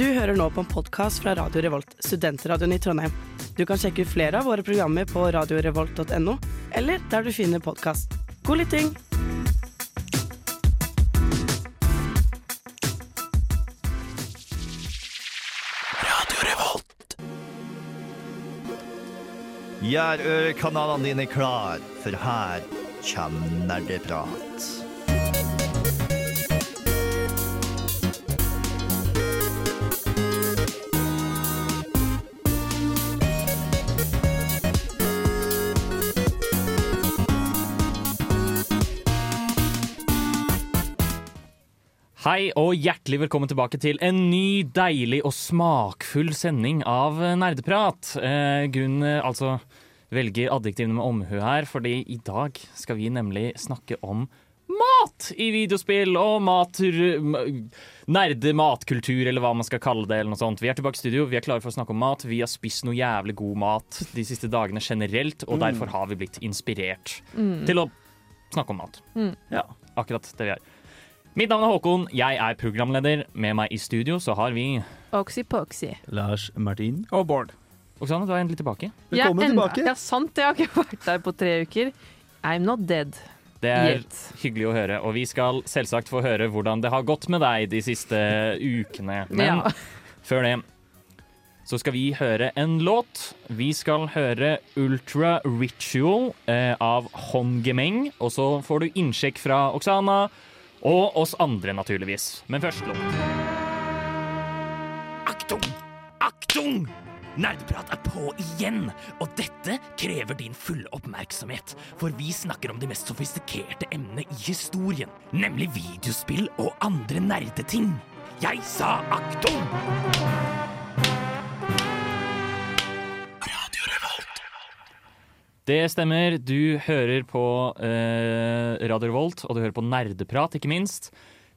Du hører nå på en podkast fra Radio Revolt, studentradioen i Trondheim. Du kan sjekke ut flere av våre programmer på radiorevolt.no, eller der du finner podkast. God lytting! Gjør ørekanalene dine klar, for her kommer nerdeprat. Hei og hjertelig velkommen tilbake til en ny, deilig og smakfull sending av Nerdeprat. Eh, Gunn eh, altså velger adjektivene med omhu her, fordi i dag skal vi nemlig snakke om mat i videospill og mat, nerde matkultur, eller hva man skal kalle det. eller noe sånt. Vi er tilbake i studio, vi er klare for å snakke om mat. Vi har spist noe jævlig god mat de siste dagene generelt, og derfor har vi blitt inspirert til å snakke om mat. Ja, akkurat det vi er. Mitt navn er Håkon, jeg er programleder. Med meg i studio så har vi Oxy-poxy. Lars Martin. Og Bård. Oksana, du er endelig tilbake. Velkommen Ja, tilbake. Ja, sant, jeg har ikke vært der på tre uker. I'm not dead Det er yet. hyggelig å høre, og vi skal selvsagt få høre hvordan det har gått med deg de siste ukene. Men Ja. før det så skal vi høre en låt. Vi skal høre Ultra Ritual eh, av Hongemeng. Og så får du innsjekk fra Oksana og oss andre, naturligvis. Men først låt. Aktung! Aktung! Nerdeprat er på igjen, og dette krever din fulle oppmerksomhet. For vi snakker om de mest sofistikerte emnene i historien, nemlig videospill og andre nerdeting. Jeg sa aktung! Det stemmer. Du hører på eh, Radio Revolt, og du hører på Nerdeprat, ikke minst.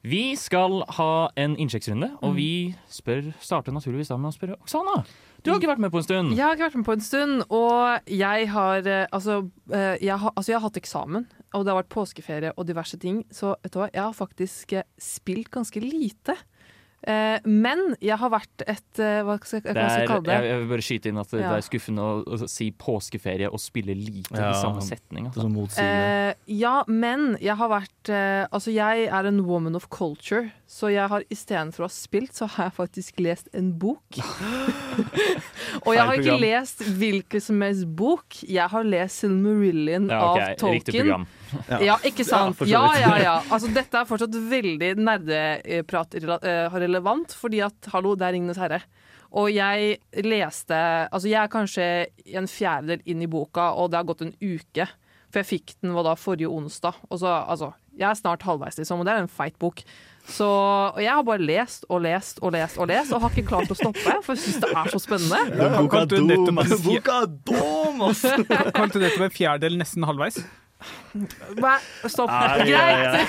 Vi skal ha en innsjekksrunde, og vi spør, starter naturligvis da med å spørre Oksana. Du har ikke vært med på en stund. Jeg har ikke vært med på en stund, og jeg har eh, altså, eh, jeg har, altså jeg har hatt eksamen, og det har vært påskeferie og diverse ting, så vet du hva, jeg har faktisk eh, spilt ganske lite. Eh, men jeg har vært et eh, Hva skal jeg, hva skal jeg kalle det? jeg, jeg vil bare skyte inn at det Ja. er skuffende å, å si påskeferie og spille lite Ja. i samme setning. Det er Altså. sånn. Eh, ja, men jeg har vært eh, Altså, jeg er en woman of culture, så jeg har istedenfor å ha spilt, så har jeg faktisk lest en bok. Og jeg har ikke lest hvilken som helst bok. Jeg har lest Silmarillion Ja, okay. av Riktig Tolkien. Ja, ikke sant? Ja, ja, ja. Altså, dette er fortsatt veldig nerdeprat-relevant, fordi at, hallo, det er Ringenes herre. Og jeg leste Altså, jeg er kanskje en fjerdedel inn i boka, og det har gått en uke. For jeg fikk den var da forrige onsdag. Og så, altså, jeg er snart halvveis, liksom, og det er en feit bok. Så, og jeg har bare lest og lest og lest og lest, og har ikke klart å stoppe, for jeg syns det er så spennende. Den boka kan er dum! Boka dum, ass! Kalte du det som en fjerdedel nesten halvveis? Hva? Stopp. Greit.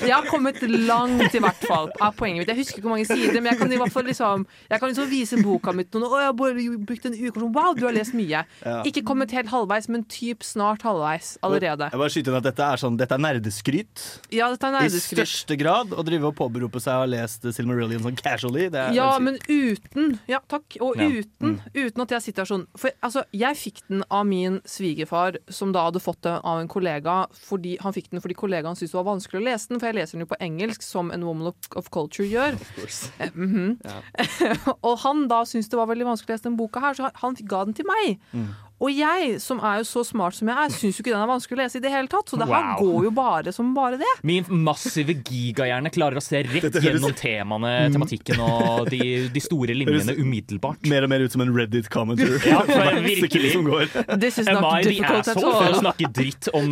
jeg har kommet langt, i hvert fall, er poenget mitt. Jeg husker ikke hvor mange sider, men jeg kan i hvert fall liksom Jeg kan liksom vise boka mi til noen. Å, jeg har brukt en uke. Sånn, wow, du har lest mye. Ja. Ikke kommet helt halvveis, men typ snart halvveis allerede. Jeg bare skyter inn at Dette er sånn, dette er nerdeskryt Ja, dette er i største grad. Å drive og påberope seg å ha lest Silmarillion sånn casually. Det er Ja, men uten Ja, takk. Og Ja. uten, uten at jeg sitter her sånn For altså, jeg fikk den av min svigerfar, som da hadde fått den av en kollega. Fordi, han fikk den fordi kollegaen syntes det var vanskelig å lese den, for jeg leser den jo på engelsk, som en woman of, of culture gjør. Mm -hmm. yeah. og han da syntes det var veldig vanskelig å lese den boka her, så han, han ga den til meg. Mm. Og jeg, som er jo så smart som jeg er, syns jo ikke den er vanskelig å lese i det hele tatt. Så det her Wow. går jo bare som bare det. Min massive gigahjerne klarer å se rett gjennom temaene, tematikken og de, de store linjene umiddelbart. Mer og mer ut som en Reddit-commenter. Ja, virkelig. som går. This is Am not I the difficult at asshole for å snakke dritt om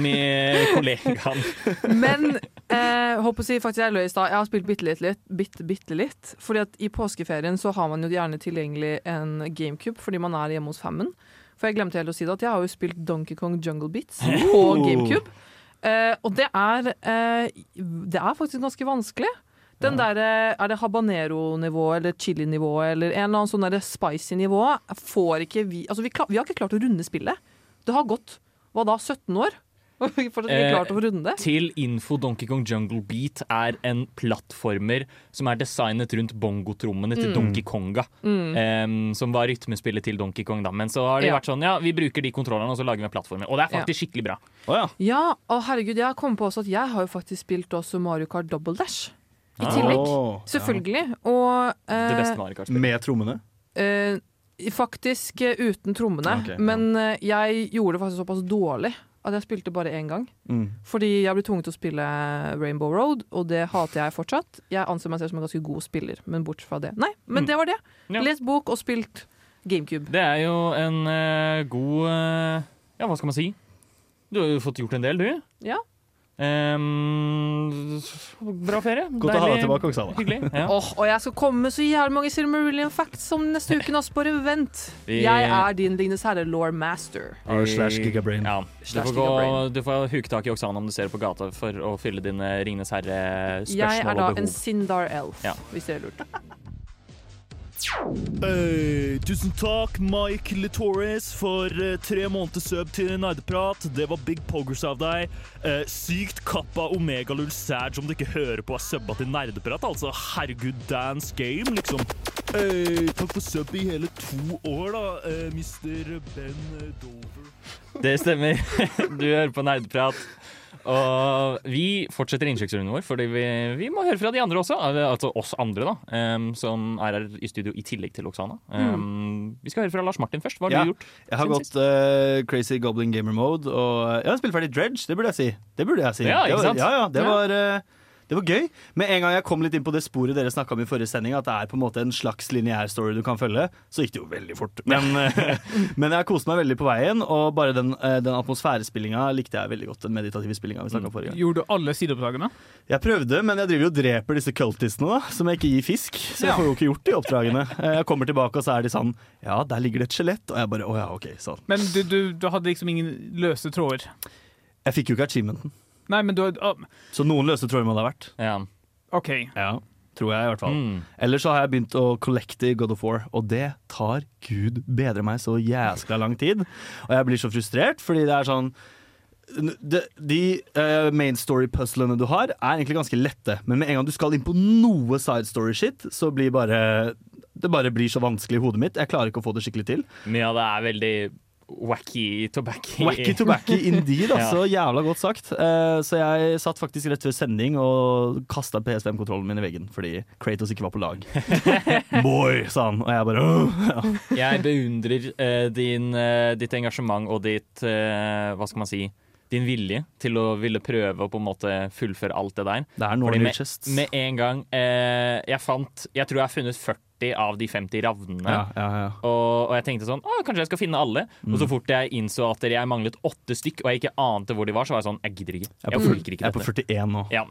kollegaen? Men eh, håper å si faktisk jeg løy i stad. Jeg har spilt bitte litt, litt, bitte, bitte litt. Fordi at i påskeferien så har man jo gjerne tilgjengelig en GameCube fordi man er hjemme hos fammen. For jeg glemte helt å si det at jeg har jo spilt Donkey Kong Jungle Beats på GameCube. Eh, og det er eh, Det er faktisk ganske vanskelig. Den der, eh, Er det habanero-nivå eller chili-nivå eller en eller annen sånn der spicy nivå får ikke vi Altså vi, klar, vi har ikke klart å runde spillet. Det har gått hva da, 17 år? Og vi fortsatt ikke Eh, klart å runde det. Til info Donkey Kong Jungle Beat er en plattformer som er designet rundt bongotrommene til Mm. Donkey Konga. Mm. Um, som var rytmespillet til Donkey Kong. Da. Men så har det Ja. vært sånn, ja, vi bruker de kontrollene og så lager vi plattformer. Og det er faktisk skikkelig bra. Oh, ja. Ja, og herregud, jeg kom på også at jeg har jo faktisk spilt også Mario Kart Double Dash. I Ah. tillegg. Oh, Selvfølgelig. Og Det eh, beste Mario Kart-spillet. Med trommene. Uh, faktisk uh, uten trommene. Okay, ja. Men jeg gjorde det faktisk såpass dårlig at jeg spilte bare én gang. Mm. Fordi jeg ble tvunget til å spille Rainbow Road, og det hater jeg fortsatt. Jeg anser meg selv som en ganske god spiller, men bortsett fra det Nei, men Mm. det var det. Ja. Lest bok og spilt GameCube. Det er jo en uh, god uh, Ja, hva skal man si? Du har jo fått gjort en del, du. Ja. Em, bra ferie. Godt å ha deg tilbake, Oksana. Hyggelig. Ja. Oh, og jeg skal komme med så jævlig mange Silmarillion facts om neste uke. Også bare vent. Vi- Jeg er din Ringenes herre, law master. R slash gigabrain. Ja. Du, får gå, du får huke tak i Oksana om du ser på gata for å fylle dine Ringenes herre-spørsmål er da en. Sindar Elf, Ja. hvis det er lurt. Eh, tusen takk, Mike Litoris, for eh, tre måneder sub til Nerdeprat. Det var big poggers av deg. Eh, sykt kappa Omegalull Sag om du ikke hører på er subba til Nerdeprat. Altså, herregud, dance game, liksom. Hey, takk for sub i hele to år, da, eh, mister Ben Dover. Det stemmer. Du hører på Nerdprat. Og vi fortsetter innsjekksrunden vår, fordi vi, vi må høre fra de andre også. Altså oss andre, da. um, som er her i studio i tillegg til Oksana. Em, Vi skal høre fra Lars Martin først. Hva har Ja. du gjort? Jeg har gått uh, crazy goblin gamer mode, og jeg har spilt ferdig Dredge. Det burde jeg si. Det burde jeg si. Ja, ikke sant? Ja, ja, det var eh, det var gøy. Med en gang jeg kom litt inn på det sporet dere snakka om i forrige sending, at det er på en måte en slags lineær story du kan følge, så gikk det jo veldig fort. Men, men jeg koste meg veldig på veien, og bare den, eh, den atmosfærespillinga likte jeg veldig godt. Den meditative spillinga vi snakka om forrige gang. Gjorde du alle sideoppdragene? Jeg prøvde, men jeg driver jo og dreper disse cultistene, da, som jeg ikke gir fisk. Så jeg får jo ikke gjort de oppdragene. Eh, Jeg kommer tilbake, og så er de sånn Ja, der ligger det et skjelett. Og jeg bare Å ja, OK, sånn. Men du, du, du hadde liksom ingen løse tråder? Jeg fikk jo ikke achievementen. Nei, men du har uh, Så noen løse tråder må det ha vært. Ja. OK. Ja, tror jeg i hvert fall. Mm. Ellers så har jeg begynt å collecte i God of War, og det tar gud bedre meg så jæskla lang tid. Og jeg blir så frustrert, fordi det er sånn de, de uh, main story-puzzlene du har, er egentlig ganske lette. Men med en gang du skal inn på noe side story-shit, så blir bare Det bare blir så vanskelig i hodet mitt. Jeg klarer ikke å få det skikkelig til. Mye av det er veldig wacky tobacco. Wacky tobacco indeed, Ja. altså. Jævla godt sagt. Uh, så jeg satt faktisk rett før sending og kasta PS5-kontrollen min i veggen fordi Kratos ikke var på lag. Boy, sa han. Og jeg bare Ja. Jeg beundrer uh, din, uh, ditt engasjement og ditt Hva skal man si? Din vilje til å ville prøve å på en måte fullføre alt det der. Det er Fordi med, med en gang eh, Jeg fant Jeg tror jeg har funnet 40 av de 50 ravnene. Ja, ja, ja. Og, og jeg tenkte sånn Å, kanskje jeg skal finne alle. Og Mm. så fort jeg innså at jeg manglet åtte stykk, og jeg ikke ante hvor de var, så var jeg sånn Jeg gidder ikke. Jeg Jeg på, orker jeg er på 41 nå. Ja.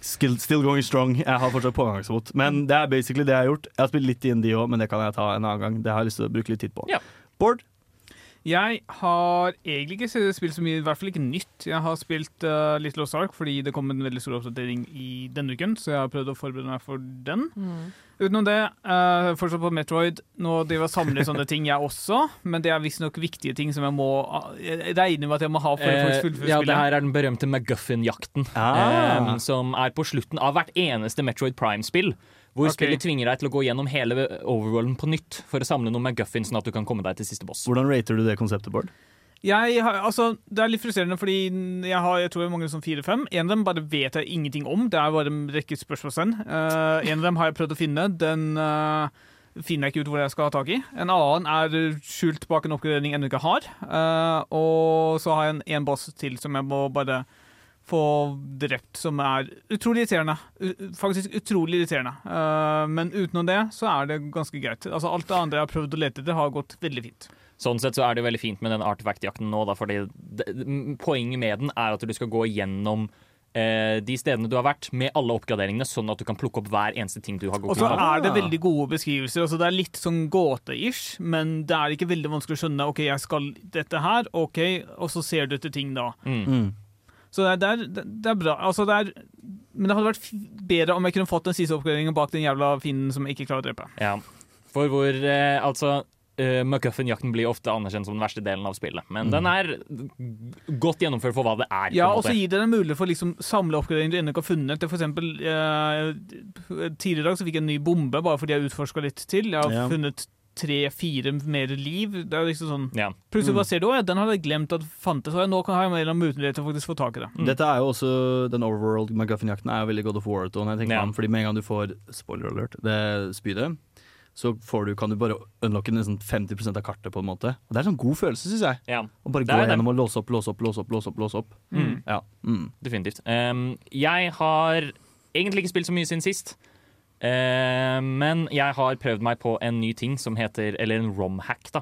Still, still going strong. Jeg har fortsatt pågangsmot. Men det er basically det jeg har gjort. Jeg har spilt litt DND òg, men det kan jeg ta en annen gang. Det har jeg lyst til å bruke litt tid på. Ja. Bård? Jeg har egentlig ikke spilt så mye, i hvert fall ikke nytt. Jeg har spilt uh, Little Lost Ark fordi det kom en veldig stor oppdatering i denne uken, så jeg har prøvd å forberede meg for den. Utenom det, uh, fortsatt på Metroid. Nå driver jeg og samler sånne ting, jeg også, men det er visstnok viktige ting som jeg må Jeg regner med at jeg må ha for å faktisk fullføre ja, det her er den berømte McGuffin-jakten. Ah. um, som er på slutten av hvert eneste Metroid Prime-spill. Hvor okay. spillet tvinger deg til å gå gjennom hele overworlden på nytt for å samle noen McGuffin, sånn at du kan komme deg til siste boss. Hvordan rater du det konseptet, Bård? Jeg har, altså, det er litt frustrerende, fordi jeg har jeg tror jeg mange som fire-fem. En av dem bare vet jeg ingenting om. Det er bare en rekke spørsmålstegn. Uh, en av dem har jeg prøvd å finne. Den uh, finner jeg ikke ut hvor jeg skal ha tak i. En annen er skjult bak en oppgradering jeg ennå ikke har. Uh, og så har jeg en, en boss til som jeg må bare få drept, som er utrolig irriterende. U faktisk utrolig irriterende. Eh, men utenom det så er det ganske greit. Altså Alt det andre jeg har prøvd å lete etter, har gått veldig fint. Sånn sett så er det veldig fint med den artefact-jakten nå, da, fordi det, poenget med den er at du skal gå gjennom eh, de stedene du har vært, med alle oppgraderingene, sånn at du kan plukke opp hver eneste ting du har Og gått så glipp av. er det veldig gode beskrivelser. Altså det er litt sånn gåte-ish, men det er ikke veldig vanskelig å skjønne OK, jeg skal dette her, OK, og så ser du etter ting da. Mm. Så det er, det er, det er bra. Altså det er, men det hadde vært bedre om jeg kunne fått den siste oppgraderingen bak den jævla fienden som jeg ikke klarer å drepe. Ja. For hvor eh, Altså, uh, McGuffin-jakten blir ofte anerkjent som den verste delen av spillet. Men den er godt gjennomført for hva det er. Ja, og så gir det deg mulighet for liksom samle oppgraderinger du ennå ikke har funnet. Det For eksempel, eh, tidligere i dag så fikk jeg en ny bombe bare fordi jeg utforska litt til. Jeg har Ja. funnet tre-fire mer liv. Det er liksom sånn Ja. Plutselig Mm. bare ser du at den hadde jeg glemt at fantes, og nå kan jeg ha en mulighet til å faktisk få tak i det. Mm. Dette er jo også Den Overworld McGuffin-jakten er jo veldig God of War. Når jeg tenker Ja. meg om, fordi Med en gang du får spoiler alert, det spydet, så får du, kan du bare unlocke nesten 50% av kartet. på en måte Og Det er en sånn god følelse, syns jeg. ja, Å bare gå gjennom og låse opp, låse opp, låse opp. låse opp, låse opp Mm. Ja. Mm. definitivt. Um, jeg har egentlig ikke spilt så mye siden sist. Uh, men jeg har prøvd meg på en ny ting som heter Eller en romhack, da.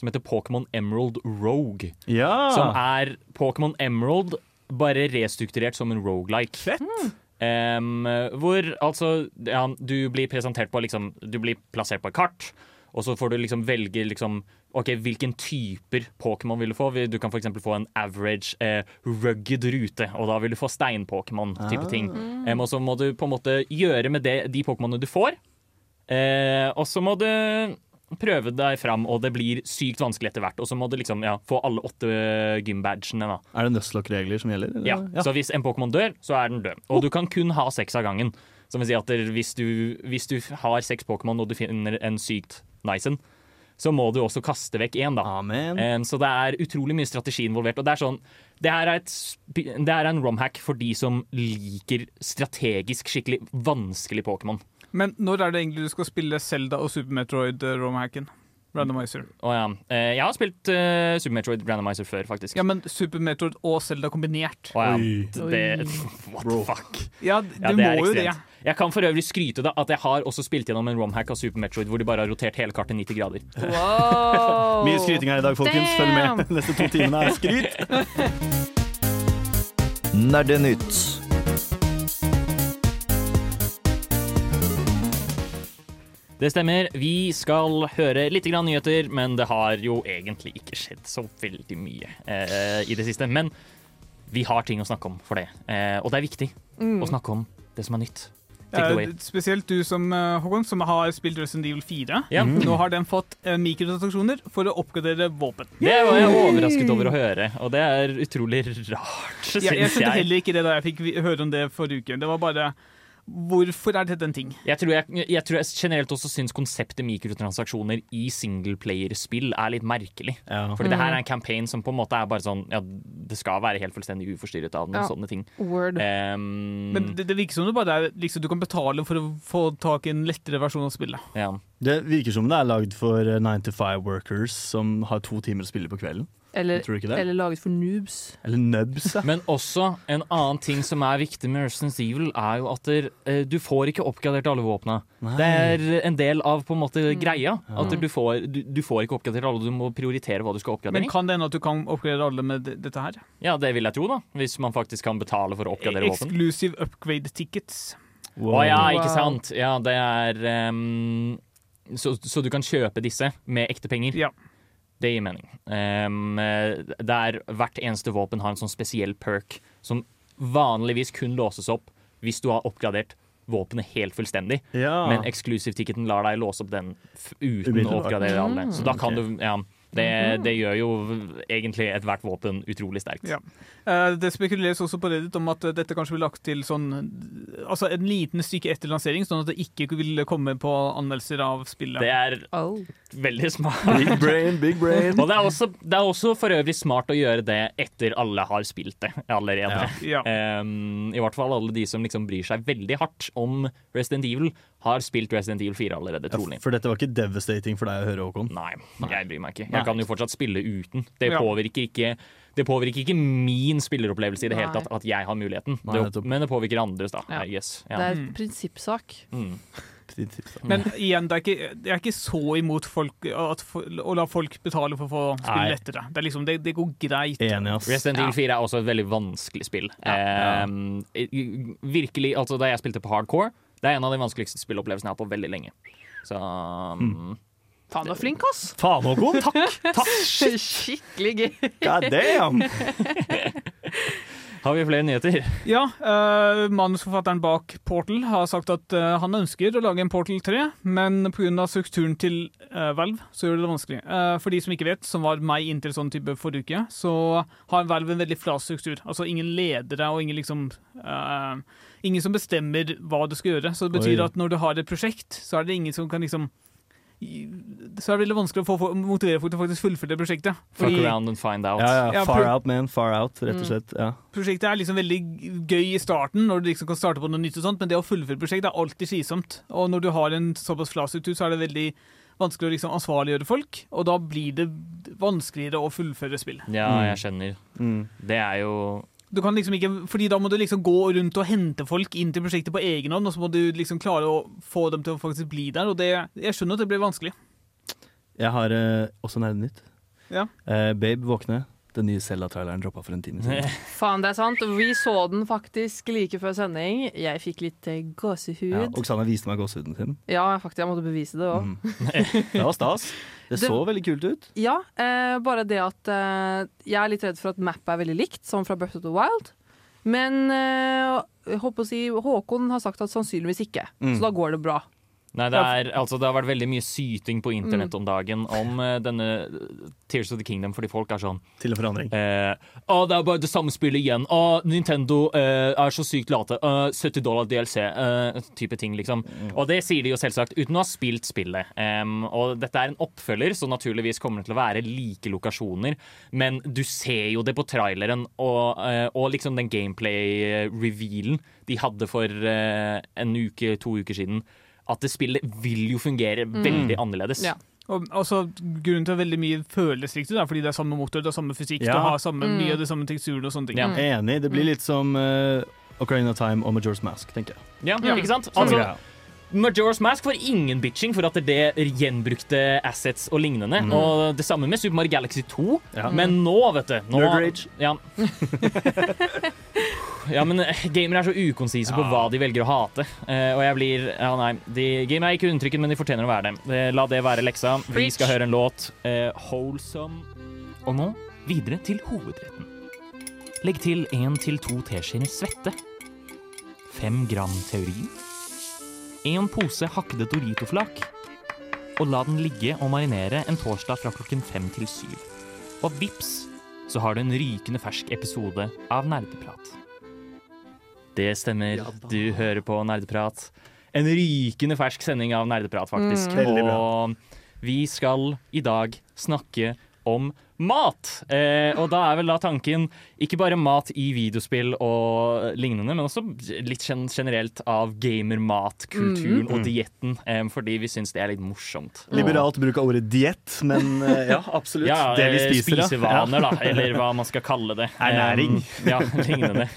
Som heter Pokémon Emerald Rogue. ja. Som er Pokémon Emerald, bare restrukturert som en rogelike. Fett! Um, hvor altså ja, Du blir presentert på liksom Du blir plassert på et kart, og så får du liksom velge liksom Ok, hvilken typer Pokémon vil du få. Du kan f.eks. få en average eh, rugged rute, og da vil du få stein-Pokémon. type ting. Um, og så må du på en måte gjøre med det, de Pokémonene du får, eh, og så må du prøve deg fram, og det blir sykt vanskelig etter hvert. Og så må du liksom ja, få alle åtte gym-badgene. da Er det Nuzlocke-regler som gjelder? Ja. ja. Så hvis en Pokémon dør, så er den død. Og du kan kun ha seks av gangen. Som vil si at der, hvis, du, hvis du har seks Pokémon og du finner en sykt nice en, så må du også kaste vekk én, da. Amen. Um, så det er utrolig mye strategi involvert. Og det er sånn Det her er, et, det her er en romhack for de som liker strategisk skikkelig vanskelig Pokémon. Men når er det egentlig du skal spille Zelda og Super Metroid eh, romhacken? Randomizer. Oh, ja, eh, jeg har spilt uh, Super Metroid Randomizer før, faktisk. Ja, men Super Metroid og Zelda kombinert. Oh, ja, Oi. det, what the fuck? Ja, du Ja, det må er jo det. Jeg kan for øvrig skryte da, at jeg har også spilt gjennom en romhack av Super Metroid hvor de bare har rotert hele kartet 90 grader. Wow. Mye skryting her i dag, folkens. Følg med. Neste to timene er skryt. Nerdenytt. Det stemmer. Vi skal høre litt grann nyheter, men det har jo egentlig ikke skjedd så veldig mye eh, i det siste. Men vi har ting å snakke om for det, eh, og det er viktig å snakke om det som er nytt. Take. Eh, spesielt du som eh, Håkon, som har spilt Resident Evil 4. Ja. Nå har den fått eh, mikrotransaksjoner for å oppgradere våpen. Det var jeg overrasket over å høre, og det er utrolig rart, syns Jeg, jeg jeg. skjønte heller ikke det da jeg fikk høre om det forrige uke. Det var bare Hvorfor er dette en ting? Jeg tror jeg, jeg tror jeg generelt også syns konseptet mikrotransaksjoner i singleplayerspill er litt merkelig. Ja. Fordi det her er en campaign som på en måte er bare sånn Ja, det skal være helt fullstendig uforstyrret av noen Ja. sånne ting. Word. Um, Men det, det virker som det bare er liksom, du kan betale for å få tak i en lettere versjon av spillet. ja. Det virker som det er lagd for eh, 9 to 5 workers som har to timer å spille på kvelden. Eller, Tror du ikke det? eller laget for noobs. Eller nubs. ja. Men også en annen ting som er viktig med Resident Evil, er jo at der, eh, du får ikke oppgradert alle våpna. Det er en del av på en måte Mm. greia. At du får, du, du får ikke oppgradert alle, du må prioritere hva du skal oppgradere. Men kan det hende at du kan oppgradere alle med dette her? Ja, det vil jeg tro, da. Hvis man faktisk kan betale for å oppgradere våpen. Exclusive upgrade tickets. Å ja, ikke sant. Ja, det er ehm, så, så du kan kjøpe disse med ekte penger? Ja. Det gir mening. Um, der hvert eneste våpen har en sånn spesiell perk som vanligvis kun låses opp hvis du har oppgradert våpenet helt fullstendig. Ja. Men eksklusivticketen lar deg låse opp den f uten å oppgradere alle. Så da kan okay. du Ja. Det, det gjør jo egentlig ethvert våpen utrolig sterkt. Ja. Eh, det spekuleres også på Reddit om at eh, dette kanskje blir lagt til sånn Altså en liten stykke etter lansering, sånn at det ikke vil komme på anmeldelser av spillet. Det er Oh. veldig smart. Big brain, big brain. Og det er, også, det er også for øvrig smart å gjøre det etter alle har spilt det allerede. Ja. Um, I hvert fall alle de som liksom bryr seg veldig hardt om Resident Evil, har spilt Resident Evil 4 allerede, Ja, trolig. for dette var ikke devastating for deg å høre, Håkon. Nei, jeg bryr meg ikke. Nei. Jeg kan jo fortsatt spille uten. Det Ja. påvirker ikke det påvirker ikke min spilleropplevelse i det hele tatt at jeg har muligheten, Nei, det, men det påvirker andres, da. Ja. Yes. Ja. Det er en prinsippsak. Mm. Men igjen, det er ikke, jeg er ikke så imot folk, at, for- å la folk betale for å få Nei. spille lettere. Det, er liksom, det, det går greit. Enig, ass. Resident Evil 4 er også et veldig vanskelig spill. Ja. Um, virkelig, altså Da jeg spilte på hardcore, det er en av de vanskeligste spillopplevelsene jeg har hatt på veldig lenge. Så mm. Faen, du er flink, ass! Faen, Håkon! Takk! Takk! Skikkelig gøy. God damn! Har vi flere nyheter? Ja, Uh, manusforfatteren bak Portal har sagt at uh, han ønsker å lage en Portal 3, men pga. strukturen til uh, Valve så gjør det det vanskelig. For de som ikke vet, som var meg inntil sånn type forrige uke, så har Valve en veldig flat struktur. Altså ingen ledere og ingen liksom Ingen som bestemmer hva du skal gjøre. Så det betyr Oi. at når du har et prosjekt, så er det ingen som kan liksom så er det veldig vanskelig å få, motivere folk til å faktisk fullføre prosjektet. Fuck around and find out. Ja, ja, far out, man. Far out, rett og Mm. slett. Ja. prosjektet er liksom veldig gøy i starten, når du liksom kan starte på noe nytt og sånt, men det å fullføre prosjekt er alltid slitsomt. Og når du har en såpass flat struktur, så er det veldig vanskelig å liksom ansvarliggjøre folk, og da blir det vanskeligere å fullføre spill. Ja, Mm. jeg skjønner. Mm. Det er jo Du kan liksom ikke, fordi da må du liksom gå rundt og hente folk inn til prosjektet på egen hånd, og så må du liksom klare å få dem til å faktisk bli der, og det, jeg skjønner at det blir vanskelig. Jeg har eh, også nerdenytt. Ja. Eh, Babe våkne. Den nye Zelda-traileren droppa for en time siden. Faen, det er sant. Vi så den faktisk like før sending. Jeg fikk litt eh, gåsehud. Ja, Oksana viste meg gåsehuden sin. Ja, faktisk, jeg måtte bevise det òg. Mm. Det var stas. Det Det- så veldig kult ut. Ja, eh, bare det at eh, jeg er litt redd for at mappet er veldig likt, som fra Breath of the Wild. Men eh, jeg håper å si, Håkon har sagt at sannsynligvis ikke, Mm. så da går det bra. Nei, det, er, altså, det har vært veldig mye syting på internett om dagen om uh, denne eh, Tears of the Kingdom, fordi folk er sånn Til en forandring. Uh, Å, det er bare det samme spillet igjen. Å, Nintendo uh, er så sykt late. Å, 70 dollar DLC. eh, type ting, liksom. Og det sier de jo selvsagt uten å ha spilt spillet. Um, og dette er en oppfølger, så naturligvis kommer det til å være like lokasjoner. Men du ser jo det på traileren og, eh, og liksom den gameplay-revealen de hadde for eh, en uke, to uker siden. At det spillet vil jo fungere veldig annerledes. Ja. Og så Grunnen til at veldig mye føles riktig, er fordi det er samme motor, det er samme fysikk, Ja. det har samme, Mm. mye av det samme teksturen og sånne ting. Ja. Enig. Det blir litt som uh, Ocarina of Time og Majora's Mask, tenker jeg. Ja, Ja. ikke sant? Altså. Majora's Mask får ingen bitching for at det er gjenbrukte assets og lignende. Mm. Og det samme med Super Mario Galaxy 2. Ja. Men nå, vet du nå, Nerd rage. Ja. ja, men eh, gamere er så ukonsise på hva de velger å hate. Uh, og jeg blir Ja, nei. De, gamere er ikke undertrykken, men de fortjener å være det. Eh, la det være leksa. Vi skal høre en låt. Uh, wholesome. Og nå videre til hovedretten. Legg til én til to teskjeer svette. Fem gram teorin. En pose hakkede Dorito-flak. Og la den ligge og marinere en torsdag fra klokken fem til syv. Og vips, så har du en rykende fersk episode av Nerdeprat. Det stemmer, du hører på Nerdeprat. En rykende fersk sending av Nerdeprat, faktisk. Mm. Og vi skal i dag snakke om mat. Eh, og da er vel da tanken ikke bare mat i videospill og lignende, men også litt generelt av gamermatkulturen og dietten, eh, fordi vi syns det er litt morsomt. Liberalt bruk av ordet diett, men eh, ja, absolutt. Ja, det vi spiser spiser, spisevaner, da, eller hva man skal kalle det. Ernæring. Um, ja, lignende.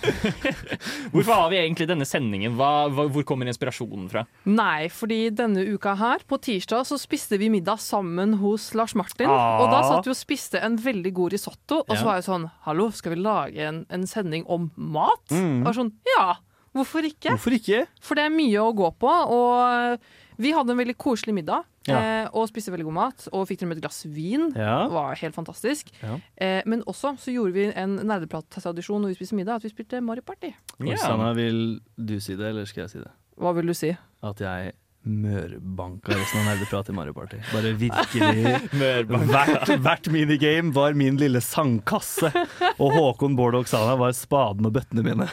Hvorfor har vi egentlig denne sendingen? Hva, hvor kommer inspirasjonen fra? Nei, fordi denne uka her, på tirsdag, så spiste vi middag sammen hos Lars Martin. Ah. Og da satt vi og spiste en veldig god risotto, og Ja. så var jeg sånn Hallo, skal vi lage en, en sending om mat? Mm. Og jeg var sånn, ja, hvorfor ikke? Hvorfor ikke? For det er mye å gå på, og vi hadde en veldig koselig middag. Ja. Eh, og spiste veldig god mat, og fikk til og med et glass vin. Ja. Det var helt fantastisk. Ja. Eh, men også så gjorde vi en nerdeprat-tradisjon når vi spiste middag, at vi spilte Mario Party. Sanna, vil du si det, eller skal jeg si det? Hva vil du si? At jeg mørbanka resten av nerdeprat i Mario Party. Bare virkelig Hvert, hvert minigame var min lille sangkasse, og Håkon, Bård og Oksana var spaden og bøttene mine.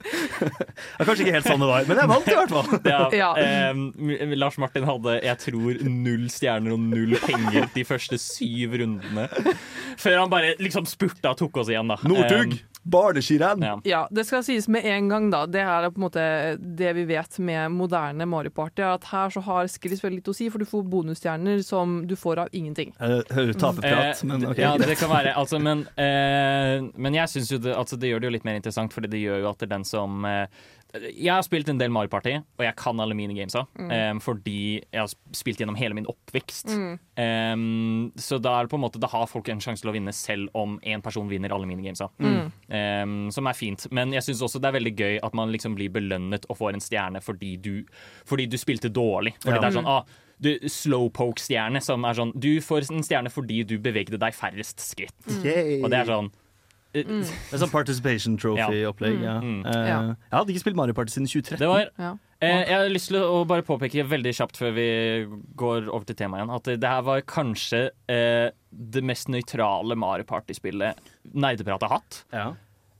Det er kanskje ikke helt sånn det var, men jeg vant i hvert fall. Ja, Ja. em, Lars Martin hadde, jeg tror, null stjerner og null penger de første syv rundene. Før han bare liksom spurta og tok oss igjen, da. Northug, barneskirenn. Ja. Ja, det skal sies med en gang, da. Det er på en måte det vi vet med moderne Mario Party, at her så har skills veldig lite å si, for du får bonusstjerner som du får av ingenting. Jeg hører taperprat, Eh, men ok. ja, det kan være. Altså, men, eh, men jeg synes jo det, altså, det gjør det jo litt mer interessant, fordi det gjør jo at det er den som eh, Jeg har spilt en del Mario Party, og jeg kan alle minigamesa. Eh, fordi jeg har spilt gjennom hele min oppvekst. Eh, så da, er det på en måte, da har folk en sjanse til å vinne selv om én person vinner alle minigamesa. Eh, som er fint. Men jeg syns også det er veldig gøy at man liksom blir belønnet og får en stjerne fordi du, fordi du spilte dårlig. Fordi Ja. det er sånn ah, du, Slowpoke-stjerne, som er sånn Du får en stjerne fordi du bevegde deg færrest skritt. Yay. Og det er sånn Mm. Det er sånn Participation Trophy-opplegg. Ja. Mm. Uh, Ja. Jeg hadde ikke spilt Mario Party siden 2013. Det var Ja. eh, Jeg har lyst til å bare påpeke veldig kjapt før vi går over til temaet igjen, at det her var kanskje eh, det mest nøytrale Mario Party-spillet Nerdeprat har hatt. ja.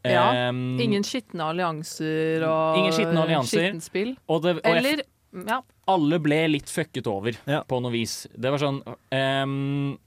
Ja. Ingen skitne allianser og Ingen skitne allianser. skittent spill. og det, og Eller ja. alle ble litt fucket over Ja. på noe vis. Det var sånn ehm,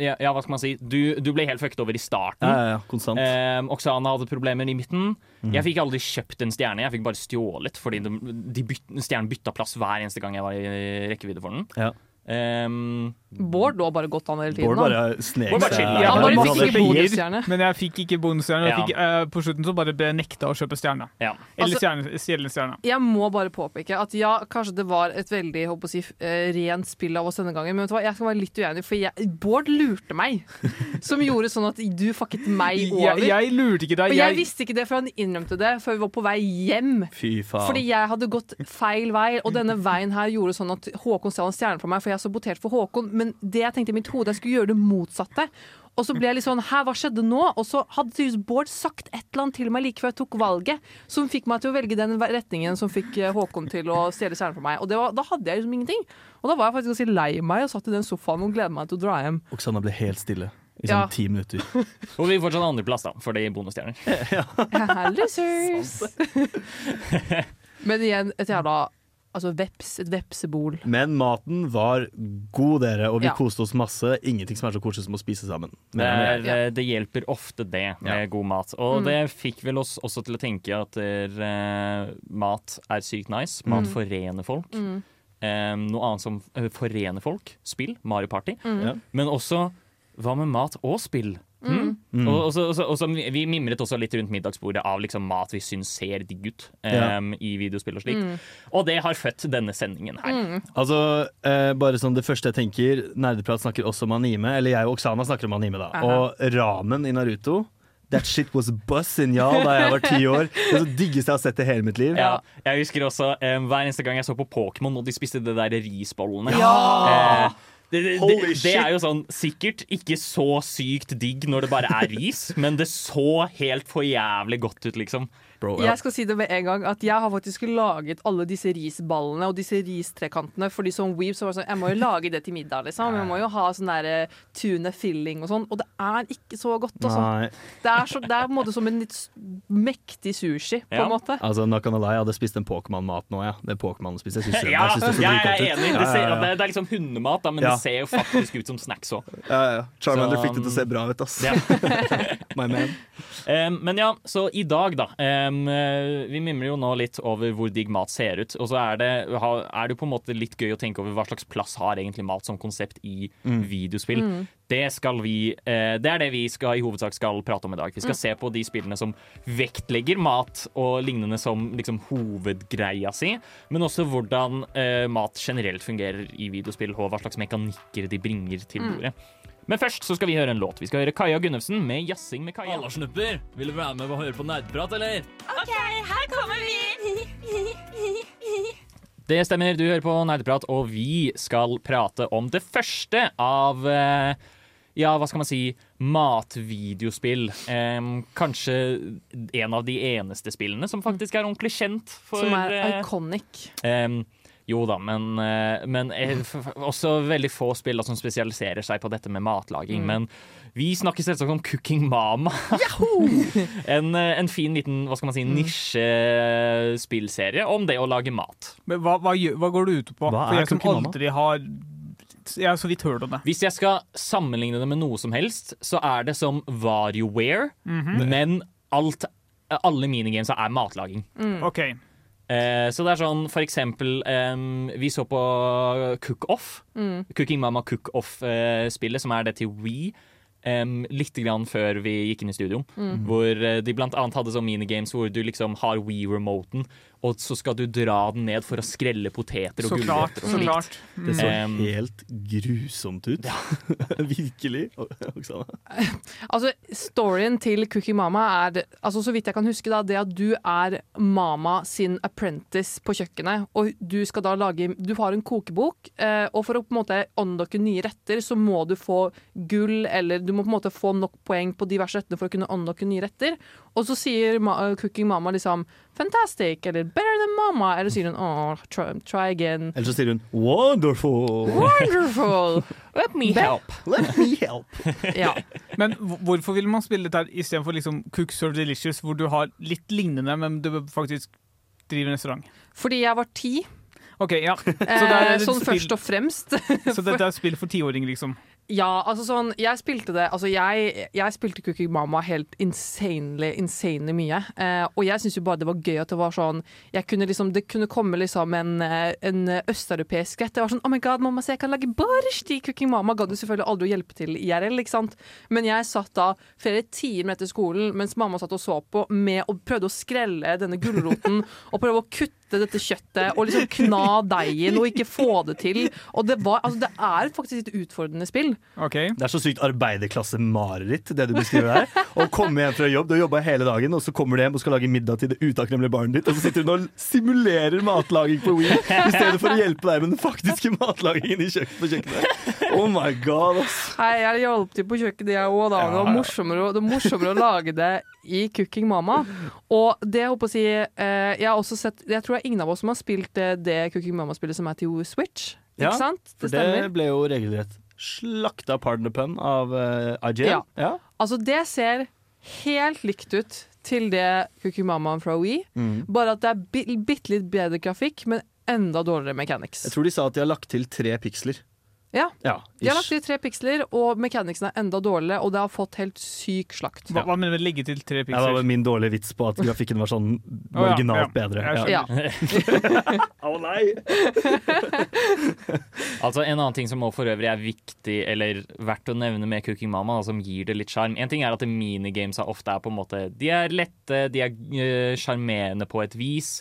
ja, ja, hva skal man si? Du, du ble helt fucket over i starten. Ja, ja, konstant. Ehm, Oksana hadde problemer i midten. Jeg fikk aldri kjøpt en stjerne, jeg fikk bare stjålet fordi de, de byt, stjernen bytta plass hver eneste gang jeg var i rekkevidde for den. Ja. Ehm, Bård lå bare godt an hele tiden. Bård bare snek Bård bare seg. chilla. Ja, han bare fikk ikke bonusstjerne. Men jeg fikk ikke bonusstjerne. Ja. Uh, på slutten så bare nekta å kjøpe stjerne. ja. Eller Altså- stjerne, stjerne, stjerne. Jeg må bare påpeke at ja, kanskje det var et veldig håper å si, eh, rent spill av oss denne gangen, men vet du hva, jeg skal være litt uenig, for jeg, Bård lurte meg. Som gjorde sånn at du fucket meg over. Jeg, jeg lurte ikke deg. og jeg Jeg, visste ikke det før han innrømte det før vi var på vei hjem. Fy faen. Fordi jeg hadde gått feil vei, og denne veien her gjorde sånn at Håkon stjal en stjerne for meg, for jeg saboterte for Håkon. Men det jeg tenkte i mitt hode, jeg skulle gjøre det motsatte. Og så ble jeg litt sånn Hæ, hva skjedde nå? Og så hadde tydeligvis Bård sagt et eller annet til meg like før jeg tok valget, som fikk meg til å velge den retningen som fikk eh, Håkon til å stjele stjernen for meg. Og det var, da hadde jeg liksom ingenting. Og da var jeg faktisk ganske lei meg og satt i den sofaen og gledet meg til å dra hjem. Oksana ble helt stille i Ja. sånn ti minutter. Og vi fortsatt andreplass, da, for de bonusstjerner. Losers! Men igjen, et jævla Altså veps, et vepsebol. Men maten var god, dere, og vi Ja. koste oss masse. Ingenting som er så koselig som å spise sammen. Det, er, Ja. det hjelper ofte det med Ja. god mat. Og Mm. det fikk vel oss også til å tenke at eh, mat er sykt nice. Mat Mm. forener folk. Mm. Eh, noe annet som eh, forener folk. Spill. Mario Party. Mm. Ja. Men også hva med mat og spill? Mm. Mm. Og, og, så, og, så, og så, vi mimret også litt rundt middagsbordet av liksom mat vi syns ser digg ut um, Ja. i videospill og slikt. Mm. Og det har født denne sendingen her. Altså, eh, bare sånn Det første jeg tenker Nerdeprat snakker også om anime. Eller jeg og Oksana snakker om anime, da. Aha. Og ramen i Naruto That shit was bussin', y'all, da jeg var ti år. Det er så diggeste jeg har sett i hele mitt liv. Ja, jeg husker også eh, hver eneste gang jeg så på Pokémon og de spiste det der risbollene. Ja! Eh, det, det, det er jo sånn sikkert ikke så sykt digg når det bare er ris, men det så helt for jævlig godt ut, liksom. Bro, ja. Jeg skal si det med en gang at jeg har faktisk laget alle disse risballene og disse ristrekantene. Fordi som weeb så var det sånn, jeg må jo lage det til middag, liksom. Jeg må jo ha sånn der eh, tuna filling og sånn. Og det er ikke så godt, altså. Det er, så, det er på en måte som en litt mektig sushi, på Ja. en måte. altså not gonna lie, jeg hadde spist en Pokémon-mat nå, ja. Det Pokémon spiser. Jeg syns Ja, jeg synes det så jeg er enig. Det, ser, det, det er liksom hundemat, da, men Ja. det ser jo faktisk ut som snacks òg. Ja, ja. Charmander Så, fikk det til å se bra ut, ass. Ja. My man. Um, men ja, så i dag, da. Um, eh, vi mimrer jo nå litt over hvor digg mat ser ut. Og så er det, er det på en måte litt gøy å tenke over hva slags plass har egentlig mat som konsept i videospill. Det, skal vi, uh, det er det vi skal, i hovedsak skal prate om i dag. Vi skal se på de spillene som vektlegger mat og lignende som liksom, hovedgreia si, men også hvordan uh, mat generelt fungerer i videospill, og hva slags mekanikker de bringer til bordet. Men først så skal vi høre en låt. Vi skal høre Kaja Gunnufsen med 'Jazzing med Kaja'. Snupper, vil du være med og høre på nerdprat, eller? OK, her kommer vi! Det stemmer, du hører på Nerdeprat, og vi skal prate om det første av eh, ja, hva skal man si matvideospill. Em, kanskje en av de eneste spillene som faktisk er ordentlig kjent for Som er eh, iconic. em, jo da, men, eh, men eh, også veldig få spill da, som spesialiserer seg på dette med matlaging. Men vi snakker selvsagt om Cooking Mama. en, eh, en fin liten hva skal man si, nisjespillserie om det å lage mat. Men hva, hva, hva går det ut på? Hva For jeg som aldri har Jeg har så vidt hørt om det. Hvis jeg skal sammenligne det med noe som helst, så er det som WarioWare, men alt, alle minigames er matlaging. OK. Eh, så det er sånn for eksempel eh, Vi så på Cook Off. Cooking Mama Cook Off-spillet, som er det til We. Um, litt grann før vi gikk inn i studio. Hvor eh, de blant annet hadde sånn minigames hvor du liksom har We-remoten, og så skal du dra den ned for å skrelle poteter og Så klart. gulrøtter Så klart. Det så Um, helt grusomt ut. Virkelig. Oksana. Altså, storyen til Cookie Mama er, altså, så vidt jeg kan huske, da, det at du er mama sin apprentice på kjøkkenet, og du skal da lage Du har en kokebok, eh, og for å på en måte åndokke nye retter, så må du få gull, eller du må på en måte få nok poeng på diverse rettene for å kunne åndokke nye retter. Og så sier ma uh, Cooking Mama liksom 'fantastic' eller 'better than mama', eller sier hun 'oh, try, try again'. Eller så sier hun 'wonderful'. Wonderful! Let me help. Let me help. Ja. Men hvorfor vil man spille dette istedenfor liksom Cook Serve Delicious, hvor du har litt lignende, men du faktisk driver en restaurant? Fordi jeg var ti, OK, ja. Så, det eh, er sånn spill, først og fremst. så dette er spill for tiåringer, liksom? Ja, altså sånn Jeg spilte det Altså, jeg, jeg spilte Cooking Mama helt insanely, insanely mye. Eh, og jeg syns jo bare det var gøy at det var sånn Jeg kunne liksom Det kunne komme liksom en, eh, en østeuropeisk rett. Det var sånn Oh my god, mamma, se jeg kan lage borsjt i Cooking Mama. Gadd jo selvfølgelig aldri å hjelpe til IRL, ikke sant. Men jeg satt da flere timer etter skolen mens mamma satt og så på med og prøvde å skrelle denne gulroten og prøve å kutte dette kjøttet og liksom kna deigen og ikke få det til. Og det var Altså, det er faktisk et utfordrende spill. Okay. Det er så sykt arbeiderklasse-mareritt, det du beskriver her. Å komme hjem fra jobb, du har jobba hele dagen, og så kommer du hjem og skal lage middag til det utakknemlige barnet ditt, og så sitter hun og simulerer matlaging på Wii i stedet for å hjelpe deg med den faktiske matlagingen i kjøkken, på kjøkkenet. Oh my god, ass. Hei, jeg hjalp til på kjøkkenet, jeg òg, da. Det var det var morsommere å lage det i Cooking Mama. Og det jeg håper å si eh, Jeg har også sett Jeg tror det er ingen av oss som har spilt eh, det Cooking Mama-spillet som er til Switch. Ja, Ikke sant? For Det det ble jo regelrett slakta pardon the pun av uh, IGN. Ja. Ja. Altså, det ser helt likt ut til det Cooking Mama fra Wii, Mm. bare at det er bi bitte litt bedre grafikk, men enda dårligere mechanics. Jeg tror de sa at de har lagt til tre piksler. Ja. Ja, De har lagt til tre piksler, og mechanicsen er enda dårligere, og det har fått helt syk slakt. Hva, hva mener du med legge til tre piksler? Det var min dårlige vits på at grafikken var sånn originalt oh, ja. bedre. Ja. Ja. Å nei! Altså En annen ting som for øvrig er viktig eller verdt å nevne med Cooking Mama, da, som gir det litt sjarm En ting er at minigamesa ofte er på en måte De er lette, de er eh, sjarmerende på et vis.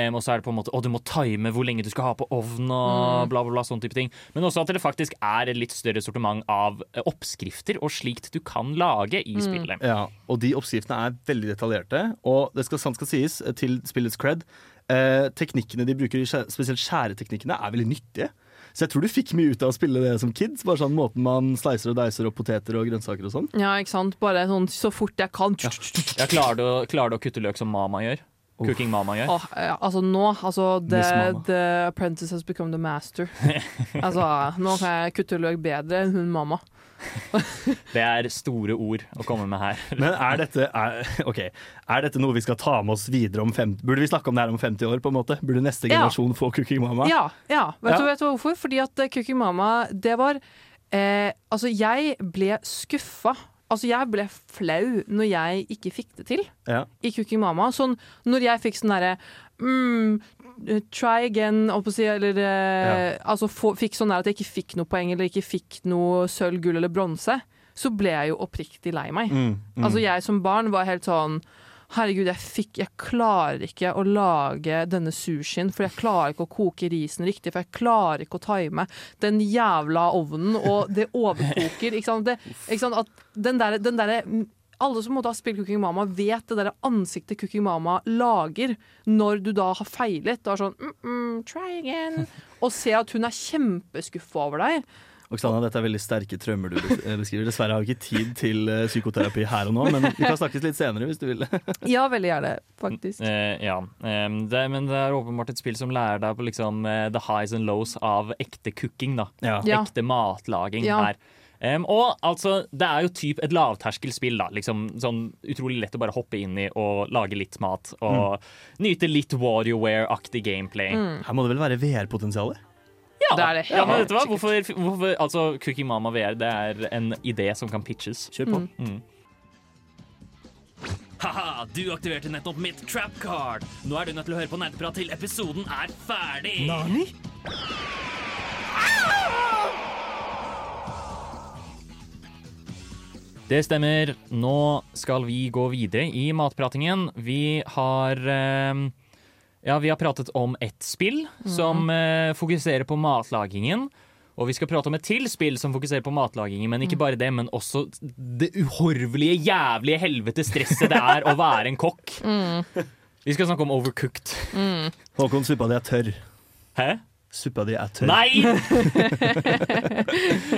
Em, og så er det på en måte Å, du må time hvor lenge du skal ha på ovn og bla, bla, bla. sånn type ting Men også at det faktisk er et litt større sortiment av eh, oppskrifter og slikt du kan lage i spillet. Ja, og de oppskriftene er veldig detaljerte. Og det skal sant skal sies, eh, til spillets cred, eh, teknikkene de bruker, spesielt skjæreteknikkene, er veldig nyttige. Så jeg tror du fikk mye ut av å spille det som kids. Bare sånn måten man slicer og deiser og poteter og grønnsaker og sånn. ja, ikke sant. Bare sånn så fort jeg kan. Ja, klarer, du, klarer du å kutte løk som Mama gjør? Cooking Mama gjør? Oh, ja, altså nå altså the, the apprentice has become the master. altså, nå kan jeg kutte løk bedre enn hun mamma. Det er store ord å komme med her. Men er dette, er, okay. er dette noe vi skal ta med oss videre om 50 Burde vi snakke om det her om 50 år? på en måte? Burde neste Ja. generasjon få Cooking Mama? Ja, ja. Vet, Ja. Du, vet du hvorfor? Fordi at eh, Cooking Mama, det var eh, Altså, jeg ble skuffa. Altså, jeg ble flau når jeg ikke fikk det til Ja. i Cooking Mama. Sånn når jeg fikk sånn derre mm, Try again, si, eller ja. Altså få, fikk sånn der at jeg ikke fikk noe poeng, eller ikke fikk noe sølv, gull eller bronse, så ble jeg jo oppriktig lei meg. Mm, mm. Altså Jeg som barn var helt sånn Herregud, jeg, fikk, jeg klarer ikke å lage denne sushien, for jeg klarer ikke å koke risen riktig, for jeg klarer ikke å time den jævla ovnen, og det overkoker. Ikke sant? Det, ikke sant? At den der, derre alle som måtte ha spilt Cooking Mama, vet det der ansiktet Cooking Mama lager når du da har feilet. Du er sånn mm, mm, Try again. Og ser at hun er kjempeskuffa over deg. Oksana, dette er veldig sterke traumer du eh, beskriver. Dessverre har vi ikke tid til eh, psykoterapi her og nå, men vi kan snakkes litt senere hvis du vil. Ja, veldig gjerne, faktisk. Eh, ja, det, men det er åpenbart et spill som lærer deg på liksom eh, the highs and lows av ekte cooking. da Ja. Ja. Ekte matlaging Ja. her. Um, og altså, det er jo typ et lavterskelspill. da Liksom sånn Utrolig lett å bare hoppe inn i og lage litt mat. Og nyte litt WarioWare-aktig gameplay. Her må det vel være VR-potensialet? Ja, Det er det. ja, men vet du hva? Hvorfor, hvorfor, altså, Cooking Mama VR det er en idé som kan pitches. Kjør på. Mm. Haha, du aktiverte nettopp mitt trap card. Nå er du nødt til å høre på nerdprat til episoden er ferdig. Nani? Det stemmer. Nå skal vi gå videre i matpratingen. Vi har eh, Ja, vi har pratet om ett spill som eh, fokuserer på matlagingen. Og vi skal prate om et til spill som fokuserer på matlagingen, men ikke bare det, men også det uhorvelige, jævlige helvete stresset det er å være en kokk. Vi skal snakke om Overcooked. Håkon suppa di er tørr. Hæ? Suppa di er tørr. Nei!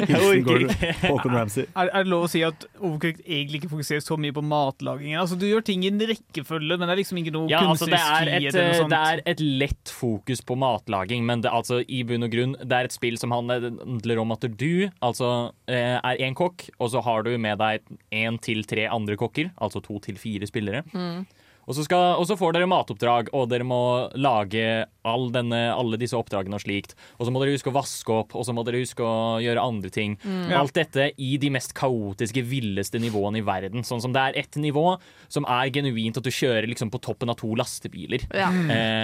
Hilsen ikke. Håkon Ramsay. Er, er det lov å si at Overcooked egentlig ikke fokuserer så mye på matlagingen? Altså, Du gjør ting i en rekkefølge, men det er liksom ikke noe Ja, altså det kunstnerisk er, et, eller noe sånt. det er et lett fokus på matlaging, men det, altså, i bunn og grunn det er et spill som handler om at du altså, eh, er én kokk, og så har du med deg én til tre andre kokker, altså to til fire spillere. Og så, skal, og så får dere matoppdrag, og dere må lage all denne, alle disse oppdragene og slikt. Og så må dere huske å vaske opp, og så må dere huske å gjøre andre ting. Alt dette i de mest kaotiske, villeste nivåene i verden. Sånn som det er ett nivå som er genuint at du kjører liksom på toppen av to lastebiler. Ja.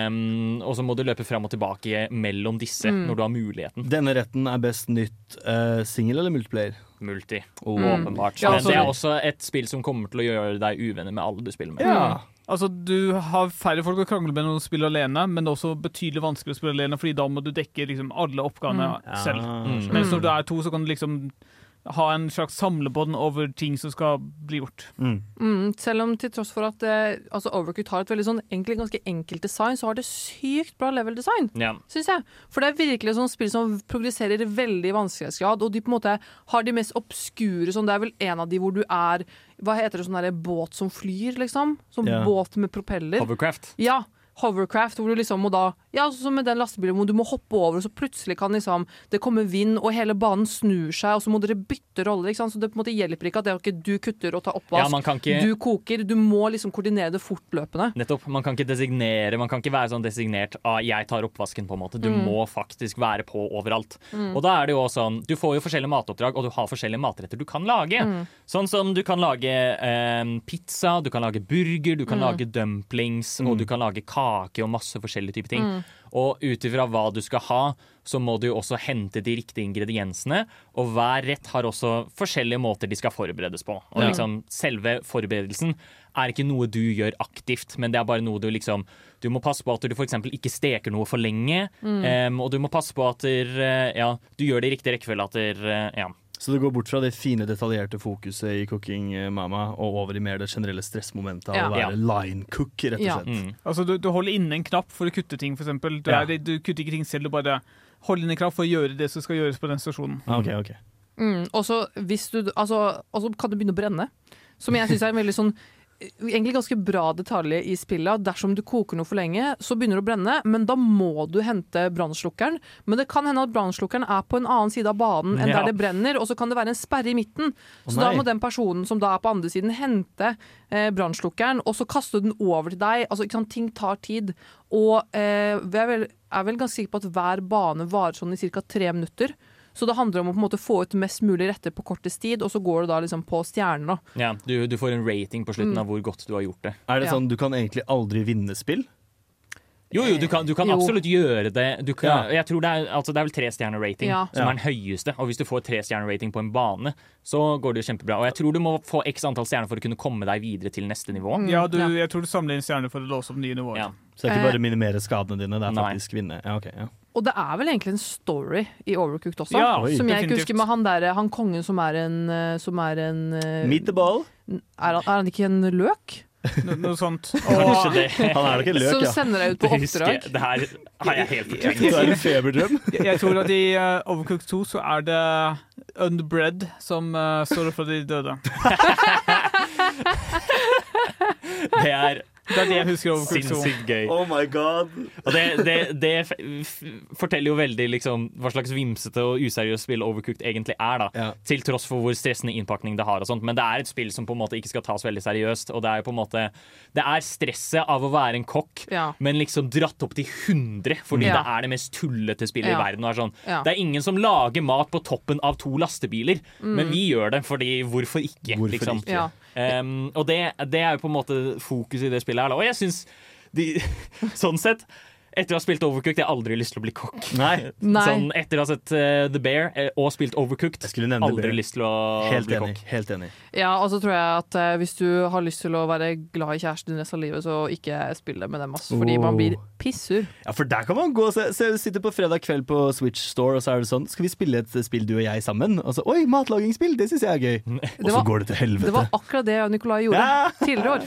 Um, og så må du løpe fram og tilbake mellom disse når du har muligheten. Denne retten er best nytt uh, singel eller multiplayer? Multi. Oh. Åpenbart. Ja, Men altså- det er også et spill som kommer til å gjøre deg uvenner med alle du spiller med. Ja. Altså, Du har færre folk å krangle med når du spiller alene, men det er også betydelig vanskeligere å spille alene, fordi da må du dekke liksom alle oppgavene selv. Mm. Mens når du er to, så kan du liksom ha en slags samlebånd over ting som skal bli gjort. Mm. Mm, selv om til tross for at eh, altså Overcooked har et veldig sånn enkelt, ganske enkelt design, så har det sykt bra level design, Ja. syns jeg. For det er virkelig et sånt spill som progresserer veldig i vanskelighetsgrad, og de på en måte har de mest obskure sånn Det er vel en av de hvor du er Hva heter det, sånn derre båt som flyr, liksom? Sånn yeah. båt med propeller. Hovercraft. Ja, hovercraft, hvor du liksom må da Ja, sånn som med den lastebilen hvor du må hoppe over, og så plutselig kan liksom det komme vind, og hele banen snur seg, og så må dere bytte roller, ikke sant. Så det på en måte hjelper ikke at det er ikke du kutter og tar oppvask, Ja, ikke du koker. Du må liksom koordinere det fortløpende. Nettopp. Man kan ikke designere, man kan ikke være sånn designert ah, 'jeg tar oppvasken', på en måte. Du må faktisk være på overalt. Og da er det jo sånn Du får jo forskjellige matoppdrag, og du har forskjellige matretter du kan lage. Sånn som du kan lage eh, pizza, du kan lage burger, du kan lage dumplings, og du kan lage kake og masse forskjellige typer ting. Og ut ifra hva du skal ha, så må du jo også hente de riktige ingrediensene. Og hver rett har også forskjellige måter de skal forberedes på. Og liksom selve forberedelsen er ikke noe du gjør aktivt, men det er bare noe du liksom Du må passe på at du f.eks. ikke steker noe for lenge, em, og du må passe på at der, eh, ja, du gjør det i riktig rekkefølge. At der, eh, ja. Så det går bort fra det fine, detaljerte fokuset i Cooking eh, Mama og over i mer det generelle stressmomentet av Ja. å være line cook, rett og Ja. slett. Mm. Altså, du, du holder inne en knapp for å kutte ting, eksempel. Du, Ja. er, du kutter ikke ting selv, du bare holder inne en knapp for å gjøre det som skal gjøres på den stasjonen. Ah, Ok, ok. Mm, og så altså, kan du begynne å brenne. Som jeg syns er en veldig sånn Egentlig ganske bra detalj i spillet. Dersom du koker noe for lenge, så begynner det å brenne, men da må du hente brannslukkeren. Men det kan hende at brannslukkeren er på en annen side av banen enn Ja. der det brenner, og så kan det være en sperre i midten. Så da må den personen som da er på andre siden, hente eh, brannslukkeren, og så kaste den over til deg. Altså, sant? Ting tar tid. Og eh, jeg er vel, er vel ganske sikker på at hver bane varer sånn i ca. tre minutter. Så det handler om å på en måte få ut mest mulig retter på kortest tid, og så går du da liksom på stjerner. da. Ja, du, du får en rating på slutten Mm. av hvor godt du har gjort det. Er det Ja. sånn du kan egentlig aldri vinne spill? Jo, jo, du kan, du kan Jo. absolutt gjøre det. Du kan, Ja. jeg tror det er, altså, det er vel tre stjerner rating Ja. som Ja. er den høyeste. Og hvis du får tre stjerner rating på en bane, så går det jo kjempebra. Og jeg tror du må få x antall stjerner for å kunne komme deg videre til neste nivå. Mm, Ja, du, ja. jeg tror du samler inn stjerner for å låse opp nye nivåer. Ja. Så det er ikke bare bare minimere skadene dine, det er Nei. faktisk vinne. Ja, ok, ja. Og det er vel egentlig en story i Overcooked også, Ja, Oi. som jeg ikke husker med han der, han kongen som er en, eh, som er en eh, Meet the ball. er, han, er han ikke en løk? No, noe sånt. Kanskje det. Han er nok en løk, ja. Som sender deg ut på Det oppdrag. Det her har jeg helt Det er en feberdrøm. jeg, tror at i uh, Overcooked 2 så er det Unbread som uh, står for de døde. Det er Det er det jeg husker om 2. sinnssykt gøy. Oh my god. Og det, det, det forteller jo veldig liksom hva slags vimsete og useriøst spill Overcooked egentlig er. da Ja. Til tross for hvor stressende innpakning det har. og sånt Men det er et spill som på en måte ikke skal tas veldig seriøst. Og det er jo på en måte Det er stresset av å være en kokk, Ja. men liksom dratt opp til 100, fordi Ja. det er det mest tullete spillet Ja. i verden. Og er sånn, Ja. Det er ingen som lager mat på toppen av to lastebiler, men vi gjør det, fordi hvorfor ikke? Hvorfor liksom. ikke? Um, og det, det er jo på en måte fokus i det spillet her. Og jeg syns sånn sett etter å ha spilt Overcooked, jeg har aldri lyst til å bli kokk. Nei, Nei. Sånn, etter å ha sett uh, The Bear eh, og spilt Overcooked, jeg skulle nevne aldri lyst til å Helt bli enig. kokk. Helt enig. Ja, og så tror jeg at uh, hvis du har lyst til å være glad i kjæresten din resten av livet, så ikke spill det med dem, ass. Fordi man blir Oh. pissur. Ja, for der kan man gå og se, se Sitte på fredag kveld på Switch Store, og så er det sånn Skal vi spille et spill, du og jeg, sammen? Og så Oi, matlagingsspill! Det syns jeg er gøy. Og så går det til helvete. Det var akkurat det Nikolai gjorde Ja. tidligere år.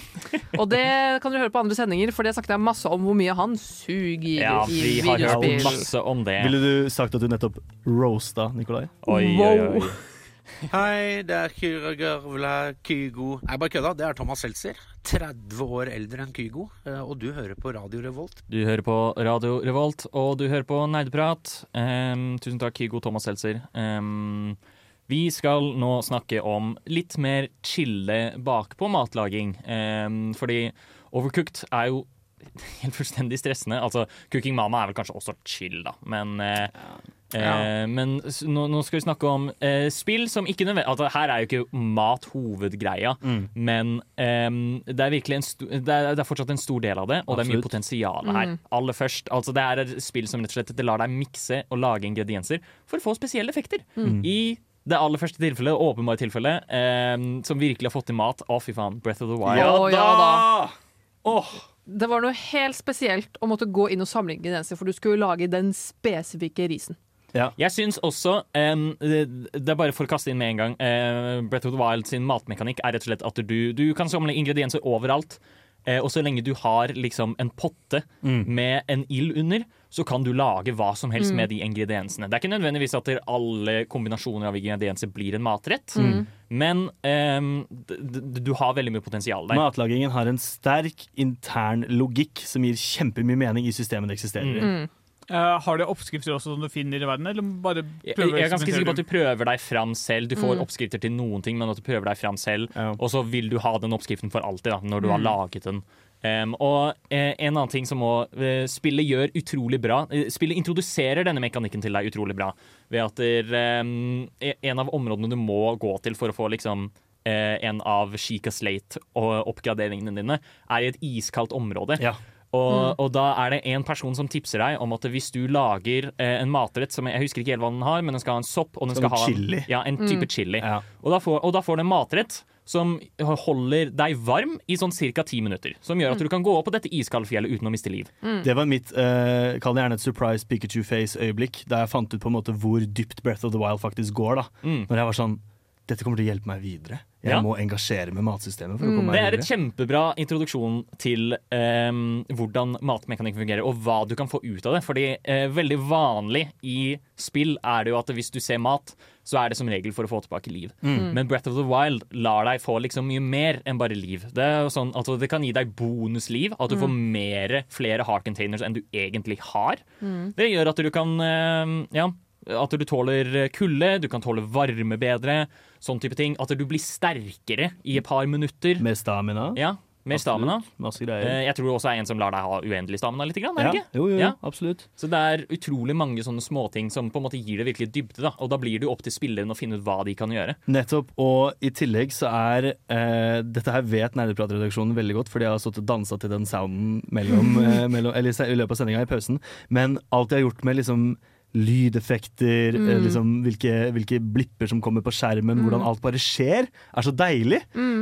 Og det kan dere høre på andre sendinger, for det snakket jeg masse om hvor mye han suger nostalgi Ja, i vi har hørt masse om det. Ville du sagt at du nettopp roasta Nikolai? Oi, oi, Wow. oi. Hei, det er Kyra Gørvla Kygo Nei, bare kødda. Det er Thomas Seltzer. 30 år eldre enn Kygo. eh, Og du hører på Radio Revolt. Du hører på Radio Revolt, og du hører på Nerdeprat. Um, tusen takk, Kygo Thomas Seltzer. Um, vi skal nå snakke om litt mer chille bakpå matlaging. Um, fordi Overcooked er jo helt fullstendig stressende. Altså, Cooking Mama er vel kanskje også chill, da, men eh, eh, Men nå, nå skal vi snakke om eh, spill som ikke nødvendig altså, Her er jo ikke mat hovedgreia, men eh, det er virkelig en sto det, er, det er fortsatt en stor del av det, og det er mye potensial her. Aller først, altså Det er et spill som rett og slett det lar deg mikse og lage ingredienser for å få spesielle effekter. I det aller første tilfellet, åpenbare tilfellet, ehm, som virkelig har fått til mat. Å, fy faen. Breath of the Wild. Ja, ja da. Åh, Det var noe helt spesielt å måtte gå inn og samle ingredienser, for du skulle lage den spesifikke risen. Jeg syns også um, det, det er bare for å kaste inn med en gang Uh, Breath of the Wild sin matmekanikk er rett og slett at du, du kan samle ingredienser overalt. Eh, og så lenge du har liksom en potte med en ild under, så kan du lage hva som helst med de ingrediensene. Det er ikke nødvendigvis at alle kombinasjoner av ingredienser blir en matrett, men em, d, d, du har veldig mye potensial der. Matlagingen har en sterk intern logikk som gir kjempemye mening i systemet det eksisterer i. Eh, har du oppskrifter også som du finner i verden, eller bare prøver jeg er ganske sikker på at du prøver deg fram selv. Du får oppskrifter til noen ting, men at du prøver deg fram selv. Ja. Og så vil du ha den oppskriften for alltid, da, når du har laget den. Um, og uh, en annen ting som må, uh, spillet gjør utrolig bra eh, Spillet introduserer denne mekanikken til deg utrolig bra. Ved at der, um, en av områdene du må gå til for å få liksom eh, en av Chica Slate-oppgraderingene dine, er i et iskaldt område. Ja. Og, og da er det en person som tipser deg om at hvis du lager eh, en matrett som jeg, jeg husker ikke helt hva den har, men den skal ha en sopp og den Som skal ha en- chili. Ja, en type chili. Ja. Og, da får, og da får du en matrett som holder deg varm i sånn ca. ti minutter. Som gjør at du kan gå opp på dette iskalde fjellet uten å miste liv. Det var mitt uh, kall det gjerne et surprise Pikachu-face-øyeblikk, da jeg fant ut på en måte hvor dypt Breath of the Wild faktisk går. da Mm. Når jeg var sånn Dette kommer til å hjelpe meg videre. Jeg Ja. må engasjere med matsystemet. for å komme Det meg er et kjempebra introduksjon til ehm, hvordan matmekanikk fungerer, og hva du kan få ut av det. Fordi eh, veldig vanlig i spill er det jo at hvis du ser mat, så er det som regel for å få tilbake liv. Men Breath of the Wild lar deg få liksom mye mer enn bare liv. Det, er jo sånn, altså, det kan gi deg bonusliv, at du får mere, flere heart containers enn du egentlig har. Det gjør at du kan eh, ja, at du tåler kulde, du kan tåle varme bedre, sånn type ting. At du blir sterkere i et par minutter. Med stamina. Ja, mer stamina. Masse greier. Eh, Jeg tror det også er en som lar deg ha uendelig stamina litt, er det ja. ikke? Jo, jo, Ja. absolutt. Så det er utrolig mange sånne småting som på en måte gir det virkelig dybde. da Og da blir det jo opp til spilleren å finne ut hva de kan gjøre. Nettopp. Og i tillegg så er eh, Dette her vet Nerdepratredaksjonen veldig godt, fordi jeg har stått og dansa til den sounden mellom, eh, mellom, eller, i løpet av sendinga i pausen. Men alt jeg har gjort med liksom lydeffekter, mm. liksom hvilke, hvilke blipper som kommer på skjermen, hvordan alt bare skjer, er så deilig.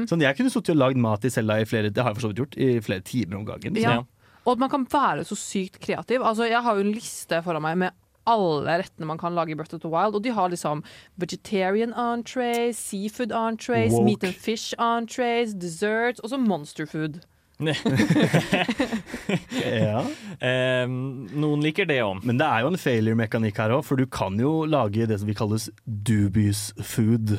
Sånn, jeg kunne sittet og lagd mat i cella i flere Det har jeg for så vidt gjort, i flere timer om gangen. Ja. Ja. Og at man kan være så sykt kreativ. Altså, jeg har jo en liste foran meg med alle rettene man kan lage i Breath of the Wild. Og de har liksom vegetarian entrees, seafood entrees, Woke. meat and fish entrees, desserts, og så monster food. Ja. Eh, noen liker det òg. Men det er jo en failure-mekanikk her òg, for du kan jo lage det som vi kalles dubious food.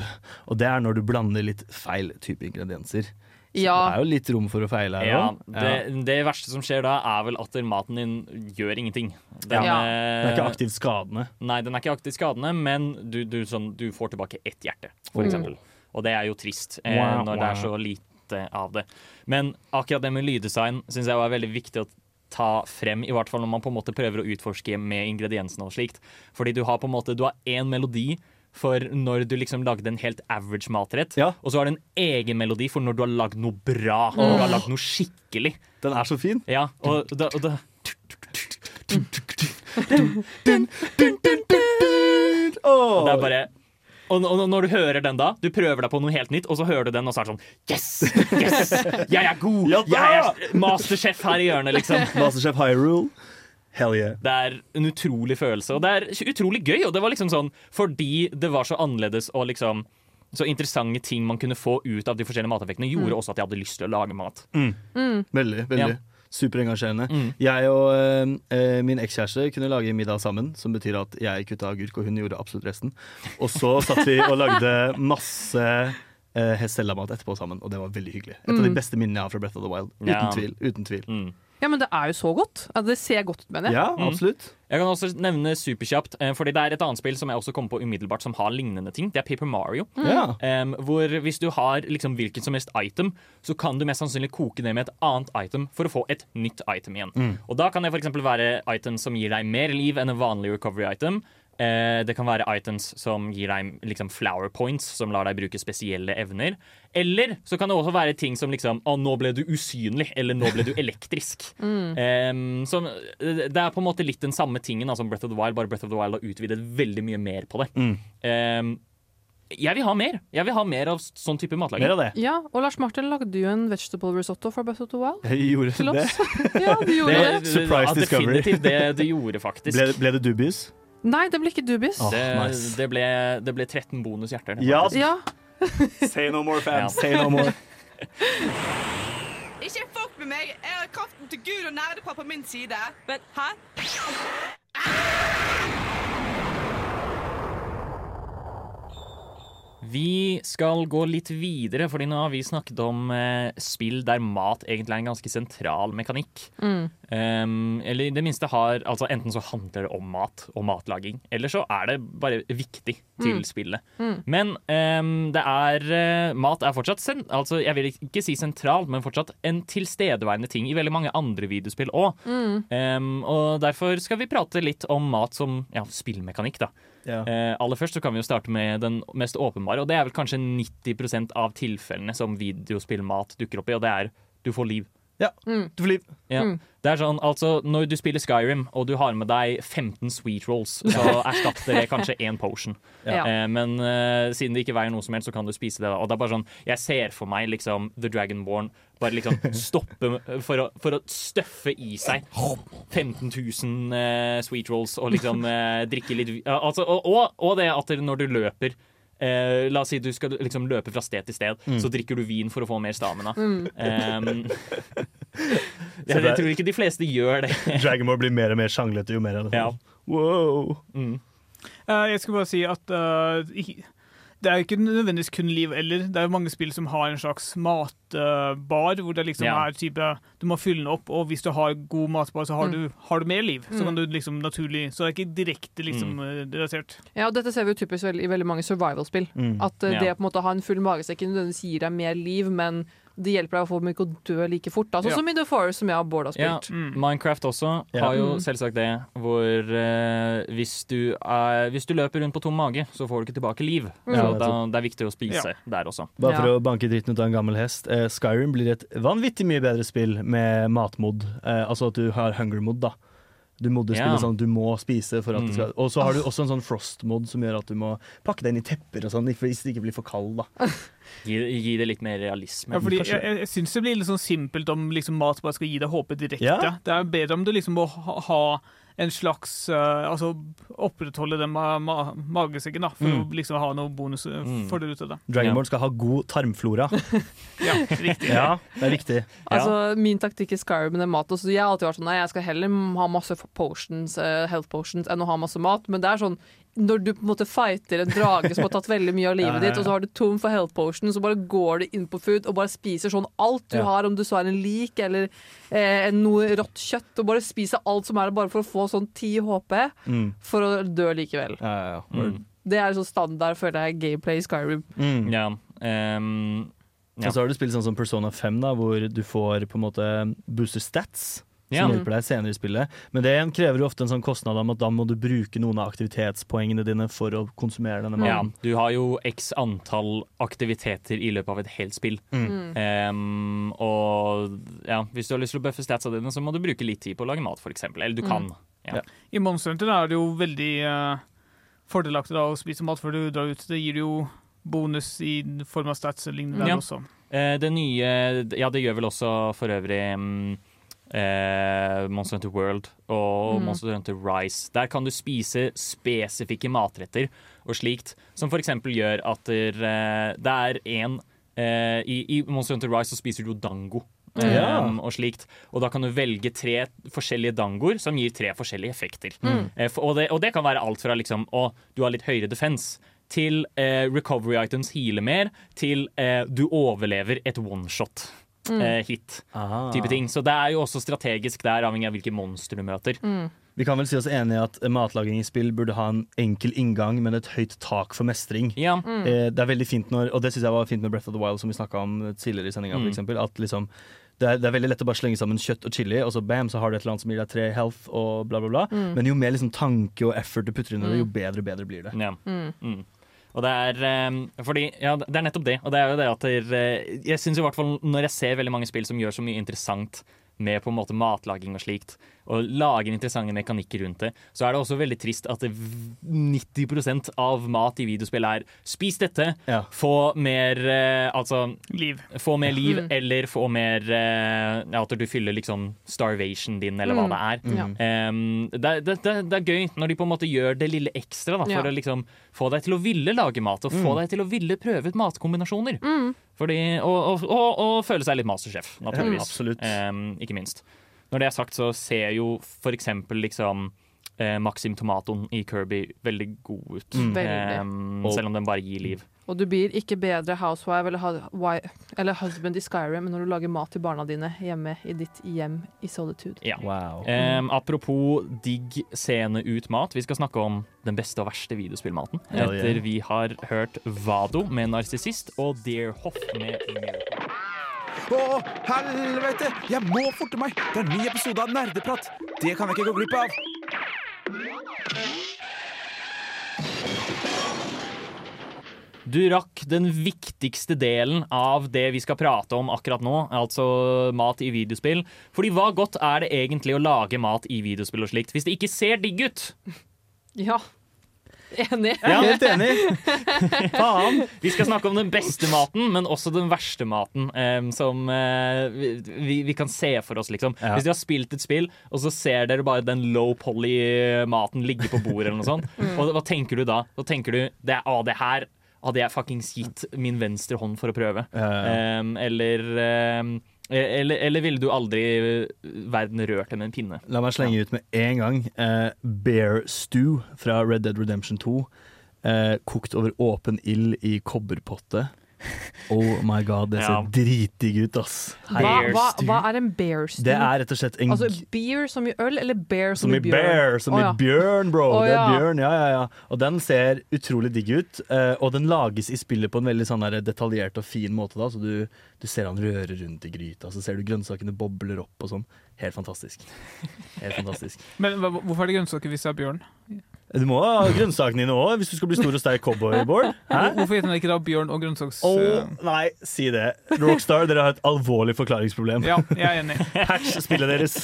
Og det er når du blander litt feil type ingredienser. Så Ja. det er jo litt rom for å feile her Ja, det, det verste som skjer da, er vel at maten din gjør ingenting. Den, Ja. den er ikke aktivt skadende. Nei, den er ikke aktivt skadende, men du, du, sånn, du får tilbake ett hjerte, for Oh. eksempel. Og det er jo trist eh, Wow, når det er så lite av det. Men akkurat det med lyddesign syns jeg var veldig viktig å ta frem, i hvert fall når man på en måte prøver å utforske med ingrediensene og slikt. Fordi du har på en måte Du har én melodi for når du liksom lagde en helt average matrett, Ja. og så har du en egen melodi for når du har lagd noe bra, når du har lagd noe skikkelig. Den er så fin. Ja, og da, og da Åh. Det er bare og, og når du hører den da, du prøver deg på noe helt nytt, og så hører du den, og så er det sånn Yes! Yes! Jeg er god! Ja jeg er masterchef her i hjørnet, liksom. Masterchef Hyrule. Hell yeah. Det er en utrolig følelse, og det er utrolig gøy. Og det var liksom sånn fordi det var så annerledes og liksom så interessante ting man kunne få ut av de forskjellige mateffektene, gjorde også at jeg hadde lyst til å lage mat. Veldig. veldig. Ja. Superengasjerende. Mm. Jeg og eh, eh, min ekskjæreste kunne lage middag sammen, som betyr at jeg kutta agurk, og hun gjorde absolutt resten. Og så satt vi og lagde masse eh, Hestella-mat etterpå sammen, og det var veldig hyggelig. Et av de Mm. beste minnene jeg har fra Breath of the Wild. Uten Ja. tvil. uten tvil Mm. Ja, men det er jo så godt. Det ser godt ut, mener jeg. Ja, Mm. absolutt. Jeg kan også nevne superkjapt, eh, fordi det er et annet spill som jeg også kommer på umiddelbart som har lignende ting. Det er Paper Mario. Ja. Um, hvor hvis du har liksom hvilket som helst item, så kan du mest sannsynlig koke det med et annet item for å få et nytt item igjen. Og da kan det f.eks. være item som gir deg mer liv enn en vanlig recovery item. Eh, det kan være items som gir deg liksom flower points, som lar deg bruke spesielle evner. Eller så kan det også være ting som liksom Å, nå ble du usynlig, eller nå ble du elektrisk. mm. um, så det er på en måte litt den samme tingen da, som Breath of the Wild, bare Breath of the Wild har utvidet veldig mye mer på det. Em, jeg vil ha mer. Jeg vil ha mer av sånn type matlaging. Mer av det. Ja, og Lars Martin lagde jo en vegetable risotto for Breath of the Wild. Jeg gjorde Til det. Ja, du gjorde det. Det, Surprise ja, discovery. Definitivt det du gjorde, faktisk. Ble, ble det dubious? Nei, det ble ikke dubis. Det, nice. det, ble, det ble 13 bonushjerter. Ja. Ja, Say no more, Ja. fans. Say no more. Ikke fuck med meg! Jeg har kraften til Gud og nerdepappa på min side. Men hæ? Vi skal gå litt videre, fordi nå har vi snakket om eh, spill der mat egentlig er en ganske sentral mekanikk. Um, eller i det minste har altså Enten så handler det om mat og matlaging, eller så er det bare viktig til spillet. Men um, det er eh, Mat er fortsatt sen, altså Jeg vil ikke si sentralt, men fortsatt en tilstedeværende ting i veldig mange andre videospill òg. Um, og derfor skal vi prate litt om mat som ja, spillmekanikk, da. Ja. Eh, aller først så kan vi jo starte med den mest åpenbare, og det er vel kanskje 90% av tilfellene som videospillmat dukker opp i, og det er du får liv. Ja. Du får liv. Ja. Det er sånn, altså Når du spiller Skyrim og du har med deg 15 sweet rolls, så erstatter det kanskje én potion. Ja. Eh, men eh, siden det ikke veier noe som helst, så kan du spise det. da. Og det er bare sånn, Jeg ser for meg liksom The Dragonborn bare liksom stoppe for å, for å støffe i seg 15 000 eh, sweet rolls og liksom eh, drikke litt altså, og, og, og det at når du løper Eh, la oss si du skal liksom løpe fra sted til sted, så drikker du vin for å få mer stamina. Um, jeg, jeg tror ikke de fleste gjør det. Dragonmore blir mer og mer sjanglete jo mer. Ja. Wow. Mm. Uh, jeg skulle bare si at ikke- det er ikke nødvendigvis kun liv eller. Det er jo mange spill som har en slags matbar, hvor det liksom Ja. er type Du må fylle den opp, og hvis du har god matbar, så har, Mm. du, har du mer liv. Så kan du liksom naturlig Så det er ikke direkte liksom Mm. eh, relatert. Ja, og dette ser vi jo typisk i veldig mange survival-spill. Mm. At uh, Ja. det å på en måte ha en full magesekk ikke nødvendigvis gir deg mer liv, men det hjelper deg å få ikke å dø like fort. Da. Sånn Ja. som i The Forest, som jeg og Bård har Ja. Mm. Minecraft også Ja. har jo Mm. selvsagt det, hvor eh, hvis, du er, hvis du løper rundt på tom mage, så får du ikke tilbake liv. Mm. Så Ja, da, det er viktig å spise der også. Bare for Ja. å banke dritten ut av en gammel hest. Eh, Skyrim blir et vanvittig mye bedre spill med matmod. Eh, altså at du har hunger-mod, da. Du modder Ja. sånn du må spise for at det Mm. skal Og så har du også en sånn frost-mod som gjør at du må pakke deg inn i tepper og sånn, hvis det ikke blir for kald, da. Gi, gi det litt mer realisme. Ja, fordi jeg, jeg, jeg syns det blir litt sånn simpelt om liksom mat bare skal gi deg håpet direkte. Ja. Det er bedre om du liksom må ha, ha en slags uh, Altså opprettholde den ma ma magesekken, da, for Mm. å liksom ha noe bonus uh, Mm. for det ut av det. Dragonborn skal ha god tarmflora. Ja, riktig. ja, det er viktig. Altså, Min taktikk i Skyrim med mat også, Jeg har alltid vært sånn Nei, jeg skal heller ha masse potions, uh, health potions enn å ha masse mat. Men det er sånn når du på en måte fighter en drage som har tatt veldig mye av livet Ja, ja, ditt, og så har du tom for health potion, så bare går du inn på food og bare spiser sånn alt du Ja. har, om du så er en lik eller eh, noe rått kjøtt, og bare spiser alt som er bare for å få sånn 10 HP Mm. for å dø likevel. Ja, ja, ja. Mm. Det er sånn standard, føler jeg, gameplay i Skyrim. Mm. Ja. um, Ja. Og så har du spilt sånn som Persona 5, da, hvor du får på en måte booster stats. Ja. Som hjelper deg senere i spillet. Men det krever jo ofte en sånn kostnad om at da må du bruke noen av aktivitetspoengene dine for å konsumere denne ja. Du har jo x antall aktiviteter i løpet av et helt spill. Mm. Um, og ja, hvis du har lyst til å buffe statsa dine, så må du bruke litt tid på å lage mat, f.eks. Eller du kan. Ja. I Monster Hunter er det jo veldig uh, fordelaktig da, å spise mat før du drar ut. Det gir jo bonus i form av stats og lignende der Ja. også. Uh, det nye Ja, det gjør vel også for øvrig mm, eh, Monster Hunter World og Mm. Monster Hunter Rise. Der kan du spise spesifikke matretter og slikt, som f.eks. gjør at der, eh, det er en eh, i, I Monster Hunter Rise så spiser du dango. Ja. um, og slikt. Og da kan du velge tre forskjellige dangoer som gir tre forskjellige effekter. Eh, for- og, det, og det kan være alt fra liksom å, du har litt høyere defense til eh, recovery items healer mer, til eh, du overlever et one-shot. Eh, hit, type ting. Så det er jo også strategisk der, avhengig av hvilke monster du møter. Vi kan vel si oss enige i at matlaging i spill burde ha en enkel inngang, men et høyt tak for mestring. Ja, Eh, det er veldig fint når, og det synes jeg var fint med Breath of the Wild, som vi snakka om tidligere i sendinga. Mm. At liksom det er, det er veldig lett å bare slenge sammen kjøtt og chili, og så bam, så har du et eller annet som gir deg tre health og bla, bla, bla. Men jo mer liksom tanke og effort du putter inn i det, jo bedre og bedre blir det. Ja. Mm. Og det er eh, fordi, ja, det er nettopp det. Og det er jo det at der, eh, Jeg syns i hvert fall når jeg ser veldig mange spill som gjør så mye interessant med på en måte matlaging og slikt, og lager interessante mekanikker rundt det, så er det også veldig trist at 90% av mat i videospill er 'spis dette', Ja. få mer eh, Altså Liv. få mer liv, Mm. eller få mer eh, At du fyller liksom starvation din, eller hva Mm. det er. Ja. Um, det, det, det, er gøy når de på en måte gjør det lille ekstra da, for Ja. å liksom få deg til å ville lage mat, og få deg til å ville prøve ut matkombinasjoner. Mm. Fordi, og, og, og, og føle seg litt masterchef, naturligvis. absolutt. Um, ikke minst. Når det er sagt, så ser jo for eksempel liksom eh, Maxim Tomaton i Kirby veldig god ut. Veldig. Eh, selv om den bare gir liv. Og du blir ikke bedre housewife eller, eller husband i Skyrim når du lager mat til barna dine hjemme i ditt hjem i solitude. Ja. Wow. Um, apropos digg scene ut mat. Vi skal snakke om den beste og verste videospillmaten. Etter vi har hørt Vado med Narsissist og Dear Hoff med Miracle. Å, helvete! Jeg må forte meg! Det er en ny episode av Nerdeprat! Det kan jeg ikke gå glipp av! Du rakk den viktigste delen av det vi skal prate om akkurat nå, altså mat i videospill. Fordi hva godt er det egentlig å lage mat i videospill og slikt, hvis det ikke ser digg ut? Ja. Enig. Er helt enig. Faen. Vi skal snakke om den beste maten, men også den verste maten. um, som uh, vi, vi kan se for oss, liksom. Ja. Hvis du har spilt et spill, og så ser dere bare den low poly-maten ligge på bordet, eller noe sånt, og hva tenker du da? Da tenker du det, er, å, det her hadde jeg fuckings gitt min venstre hånd for å prøve. Ja, ja. Em, eller, em, eller Eller ville du aldri verden rørt med en pinne? La meg slenge ut med en gang. Uh, Bear Stew fra Red Dead Redemption 2. Uh, kokt over åpen ild i kobberpotte. Oh my god, det ser Ja. dritdigg ut, ass. Hva, hva, hva er en bear stew? Det er rett og slett en Altså beer som i øl, eller bear som, Som i bear, som i ja. i bjørn, bro. Å, Det er bjørn, ja, ja, ja. Og den ser utrolig digg ut. eh, og den lages i spillet på en veldig sånn der detaljert og fin måte. da Så du, du ser han røre rundt i gryta, så ser du grønnsakene bobler opp og sånn. Helt fantastisk. Helt fantastisk. Men hva, hvorfor er det grønnsaker hvis det er bjørn? Du må ha grønnsakene dine òg, hvis du skal bli stor og sterk cowboy, Bård. Hvorfor heter den ikke da bjørn og grønnsaks... Eh, nei, si det. Rockstar, dere har et alvorlig forklaringsproblem. Ja, jeg er enig. Patch spillet deres.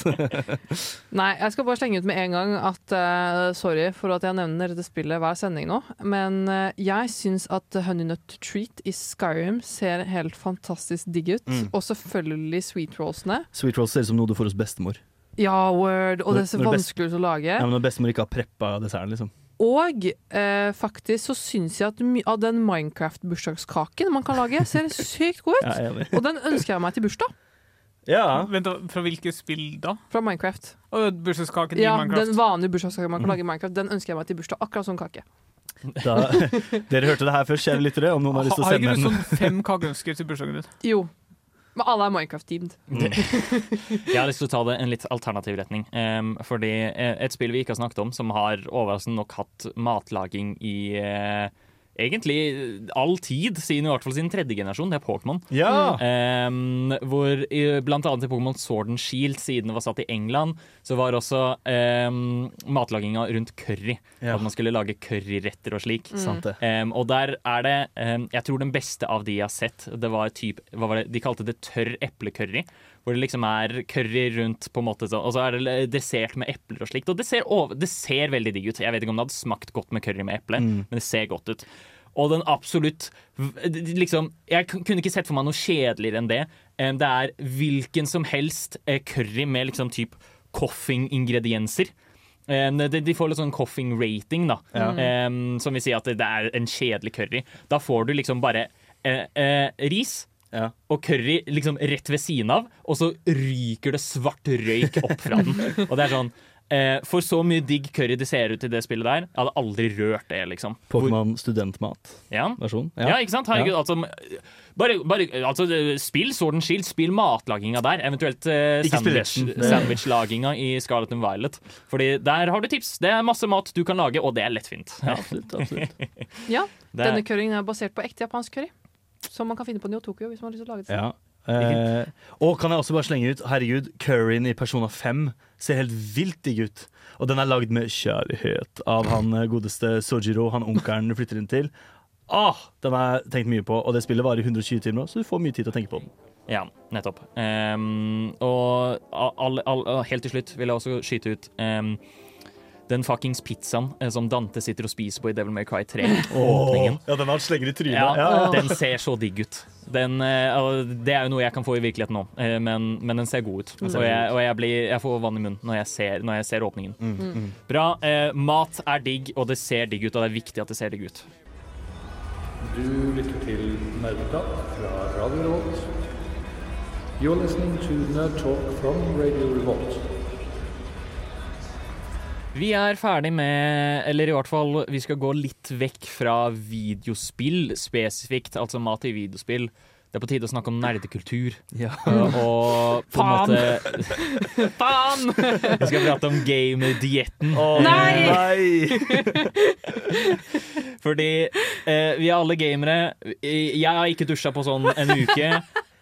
Nei, jeg skal bare slenge ut med en gang at uh, sorry for at jeg nevner dette spillet hver sending nå, men uh, jeg syns at Honey Nut Treat i Skyrim ser helt fantastisk digg ut. Mm. Og selvfølgelig sweet rollsene. Sweet rolls ser ut som noe du får hos bestemor. Ja, word! Og det er så best- vanskelig å lage. Ja, men Når bestemor ikke har preppa desserten, liksom. Og eh, faktisk så syns jeg at av den Minecraft-bursdagskaken man kan lage, ser sykt god ut. Ja. Og den ønsker jeg meg til bursdag Ja. Vent, fra hvilke spill da? fra Minecraft. Og Bursdagskaken i Ja, Minecraft. Den vanlige bursdagskaken man kan lage i Minecraft, den ønsker jeg meg til bursdag. Akkurat sånn kake. Da, dere hørte det her først, kjære lyttere. Om noen har lyst til å Har ikke du sånn fem kakeønsker til bursdagen din? Jo. Men alle er Minecraft-teamed. Jeg har lyst til å ta det en litt alternativ retning. Um, fordi eh, et spill vi ikke har snakket om, som har overraskende nok hatt matlaging i eh, egentlig all tid, siden i hvert fall sin tredje generasjon, det er Pokémon. Ja! Um, hvor blant annet i Pokémon Sword and Shield, siden det var satt i England, så var også um, matlaginga rundt curry. Ja. At man skulle lage curryretter og slik. Mm. Um, og der er det Jeg tror den beste av de jeg har sett, det var typ, hva var det? De kalte det tørr eplecurry. Hvor det liksom er curry rundt, på en måte og så er det dressert med epler og slikt. Og det ser, over, det ser veldig digg ut. Jeg vet ikke om det hadde smakt godt med curry med eple, men det ser godt ut. Og den absolutt liksom, Jeg kunne ikke sett for meg noe kjedeligere enn det. Det er hvilken som helst eh, curry med liksom typ coffing-ingredienser. Um, de, får litt sånn coffing rating, da. Ja. som vil si at det, det er en kjedelig curry. Da får du liksom bare eh, eh, ris, Ja. og curry liksom rett ved siden av, og så ryker det svart røyk opp fra den. Og det er sånn eh, For så mye digg curry det ser ut i det spillet der, jeg hadde aldri rørt det, liksom. Pokémon studentmat-versjon. Ja. ja, ikke sant? Herregud, altså bare, bare altså, Spill Sword and Shield, spill matlaginga der. Eventuelt eh, spill sandwich, sandwichlaginga i Scarlet and Violet. Fordi der har du tips. Det er masse mat du kan lage, og det er lettfint. Ja, absolutt, absolutt. Ja, Denne curryen er basert på ekte japansk curry. Som man kan finne på Neo Tokyo hvis man har lyst til å lage det selv. Ja. Eh, og kan jeg også bare slenge ut Herregud, curryen i Persona 5 ser helt vilt digg ut. Og den er lagd med kjærlighet av han eh, godeste Sojiro, han onkelen du flytter inn til. Ah, den har jeg tenkt mye på, og det spillet varer 120 timer, så du får mye tid til å tenke på den. Ja, nettopp. Um, og all, all, all, helt til slutt vil jeg også skyte ut ehm, den fuckings pizzaen eh, som Dante sitter og spiser på i Devil May Cry 3. Åpningen. Ja, den har slenger i trynet. Ja, Den ser så digg ut. Den, eh, det er jo noe jeg kan få i virkeligheten nå, eh, men, men den ser god ut. Og, jeg, og jeg, blir, jeg får vann i munnen når jeg ser, når jeg ser åpningen. Mm, Bra. Eh, mat er digg, og det ser digg ut, og det er viktig at det ser digg ut. Du lytter til Nerdeprat fra Radio Revolt. You're listening to Nerd Talk from Radio Revolt. Vi er ferdig med Eller i hvert fall, vi skal gå litt vekk fra videospill spesifikt, altså mat i videospill. Det er på tide å snakke om nerdekultur. Ja. Og, på en måte Faen! Vi skal prate om gamerdietten. Nei! Fordi eh, vi er alle gamere. Jeg har ikke dusja på sånn en uke.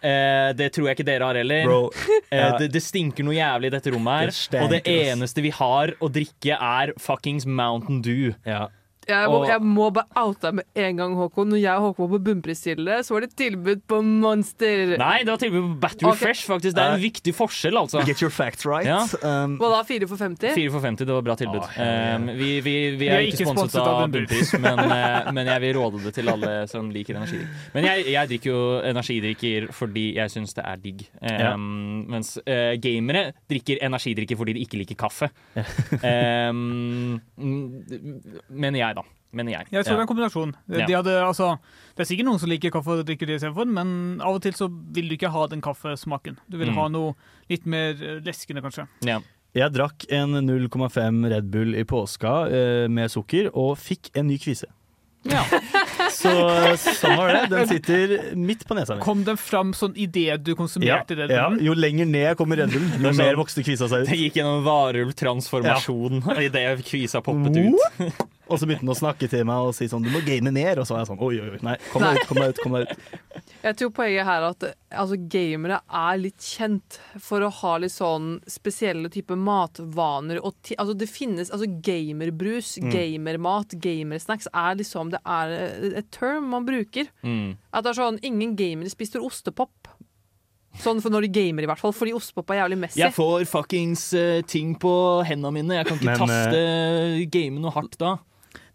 Eh, det tror jeg ikke dere har heller. Eh, det, det stinker noe jævlig i dette rommet Det her. Og det eneste vi har å drikke, er fuckings Mountain Dew. ja. Jeg må, Og- jeg må bare oute deg med en gang, Håkon. Når jeg og Håkon var på bunnprisstille, så var det tilbud på Monster. Nei, det var tilbud på Battery okay. Fresh, faktisk. Det er en viktig forskjell, altså. Get your facts right. Ja. Um, Hva da? Fire for 50? 4 for 50, det var bra tilbud. Oh, Um, vi, vi, vi er er ikke sponset sponset av av Bunnpris. Men, eh, men jeg vil råde det til alle som liker energidrikk. Men jeg, jeg drikker jo energidrikker fordi jeg syns det er digg. Um, Mens uh, gamere drikker energidrikker fordi de ikke liker kaffe. Um, mm, mener jeg. Mener jeg. Jeg tror det er en kombinasjon. De Ja. hadde, altså, det er sikkert noen som liker kaffe og drikker det istedenfor, men av og til så vil du ikke ha den kaffesmaken. Du vil Mm. ha noe litt mer eh, leskende, kanskje. Ja. jeg drakk en 0,5 Red Bull i påska eh, med sukker, og fikk en ny kvise. Ja. Så sånn var det. Den sitter midt på nesa mi. Kom den fram sånn idet du Ja, konsumerte det? ja, jo lenger ned jeg kom i Red Bull, jo sånn- mer vokste kvisa seg ut. Det gikk gjennom varulv-transformasjon idet kvisa poppet ut. Og så begynte han å snakke til meg og si sånn Du må game mer. Og så var jeg sånn Oi, oi, oi. Nei, kom deg ut, kom deg ut. kom deg ut Jeg tror poenget her er at altså, gamere er litt kjent for å ha litt sånn spesielle typer matvaner. Og ti altså, det finnes altså, gamerbrus, gamermat, gamersnacks er liksom Det er et term man bruker. Mm. At det er sånn Ingen gamere spiser ostepop. Sånn for når de gamer, i hvert fall. Fordi ostepop er jævlig messy. Jeg får fuckings uh, ting på hendene mine. Jeg kan ikke Men, taste game noe hardt da.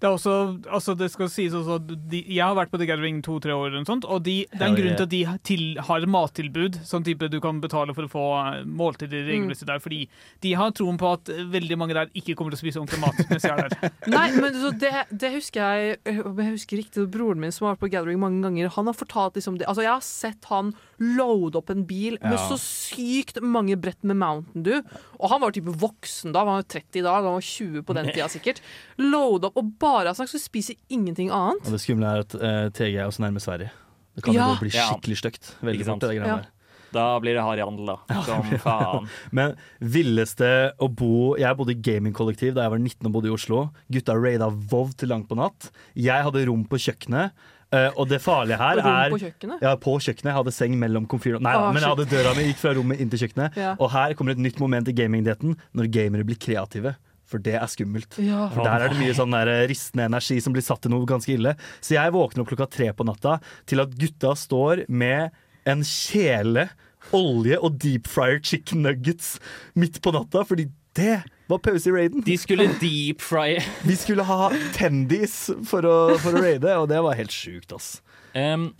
Det er også, altså det skal sies også de, Jeg har vært på The Gathering to-tre år, og sånt, og de, det er en grunn til at de til, har mattilbud, sånn type du kan betale for å få eh, måltider regelmessig der, fordi de har troen på at eh, veldig mange der ikke kommer til å spise ordentlig mat mens jeg er der. Nei, men så det, det husker jeg jeg husker riktig, broren min som har vært på Gathering mange ganger, han har fortalt liksom det Altså, jeg har sett han loade opp en bil med Ja. så sykt mange brett med Mountain Dew. Og han var type voksen da, han var jo 30 da, han var 20 på den tida sikkert. Loade opp og bare har sagt så spiser ingenting annet. Og det skumle er at uh, TG er også nærme Sverige. Det kan Ja. jo bli skikkelig stygt. Veldig fort, det greiene Ja. der. Da blir det harryhandel, da. Som faen. Men villeste å bo Jeg bodde i gamingkollektiv da jeg var 19 og bodde i Oslo. Gutta raida Vov til langt på natt. Jeg hadde rom på kjøkkenet. eh, og det farlige her Rom er på kjøkkenet. Ja, på kjøkkenet. Jeg hadde seng mellom komfyren Nei, ah, men jeg hadde døra mi gikk fra rommet inn til kjøkkenet. Ja. Og her kommer et nytt moment i gamingdietten, når gamere blir kreative. For det er skummelt. Ja. For der er det mye sånn der eh, ristende energi som blir satt til noe ganske ille. Så jeg våkner opp klokka tre på natta til at gutta står med en kjele, olje og deep fryer chicken nuggets midt på natta, fordi det var pause i raiden. De skulle deep fry Vi skulle ha tendies for å, for å raide, og det var helt sjukt, ass. Um,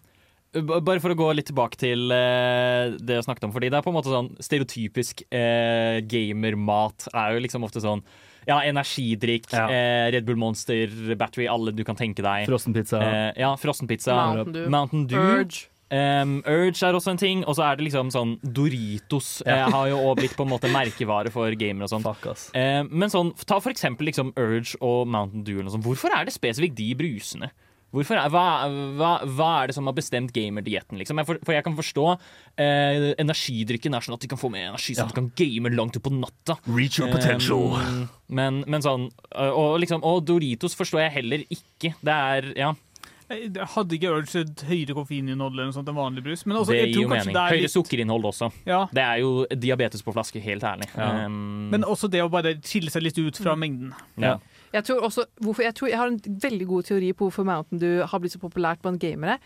bare for å gå litt tilbake til uh, det jeg snakket om. Fordi det er på en måte sånn stereotypisk uh, gamermat er jo liksom ofte sånn ja, energidrikk, Ja. eh, Red Bull Monster, Battery, alle du kan tenke deg. Frossenpizza. Eh, ja, frossenpizza. Mountain Dew. Mountain Dew. Urge. Um, Urge er også en ting, og så er det liksom sånn Doritos eh, har jo også blitt på en måte merkevare for gamere og sånn. Eh, men sånn, ta for eksempel liksom Urge og Mountain Dew. Hvorfor er det spesifikt de brusene? Hvorfor er, hva, hva, hva er det som har bestemt gamerdietten? Liksom? Jeg For, for jeg kan forstå eh, energidrikken er sånn at de kan få mer energi, sånn at de kan game langt utpå natta. Reach your potential. Um, men, men sånn og, liksom, og Doritos forstår jeg heller ikke. Det er Ja, Jeg hadde ikke Urge et høyere koffeininnhold eller noe sånt enn vanlig brus. Men også, det gir jo mening. det er Høyere litt- sukkerinnhold også. Ja. Det er jo diabetes på flaske, helt ærlig. Ja. Um, Men også det å bare skille seg litt ut fra mengden. ja. Jeg tror også, hvorfor, jeg, tror, jeg har en veldig god teori på hvorfor Mountain Dew har blitt så populært blant gamere.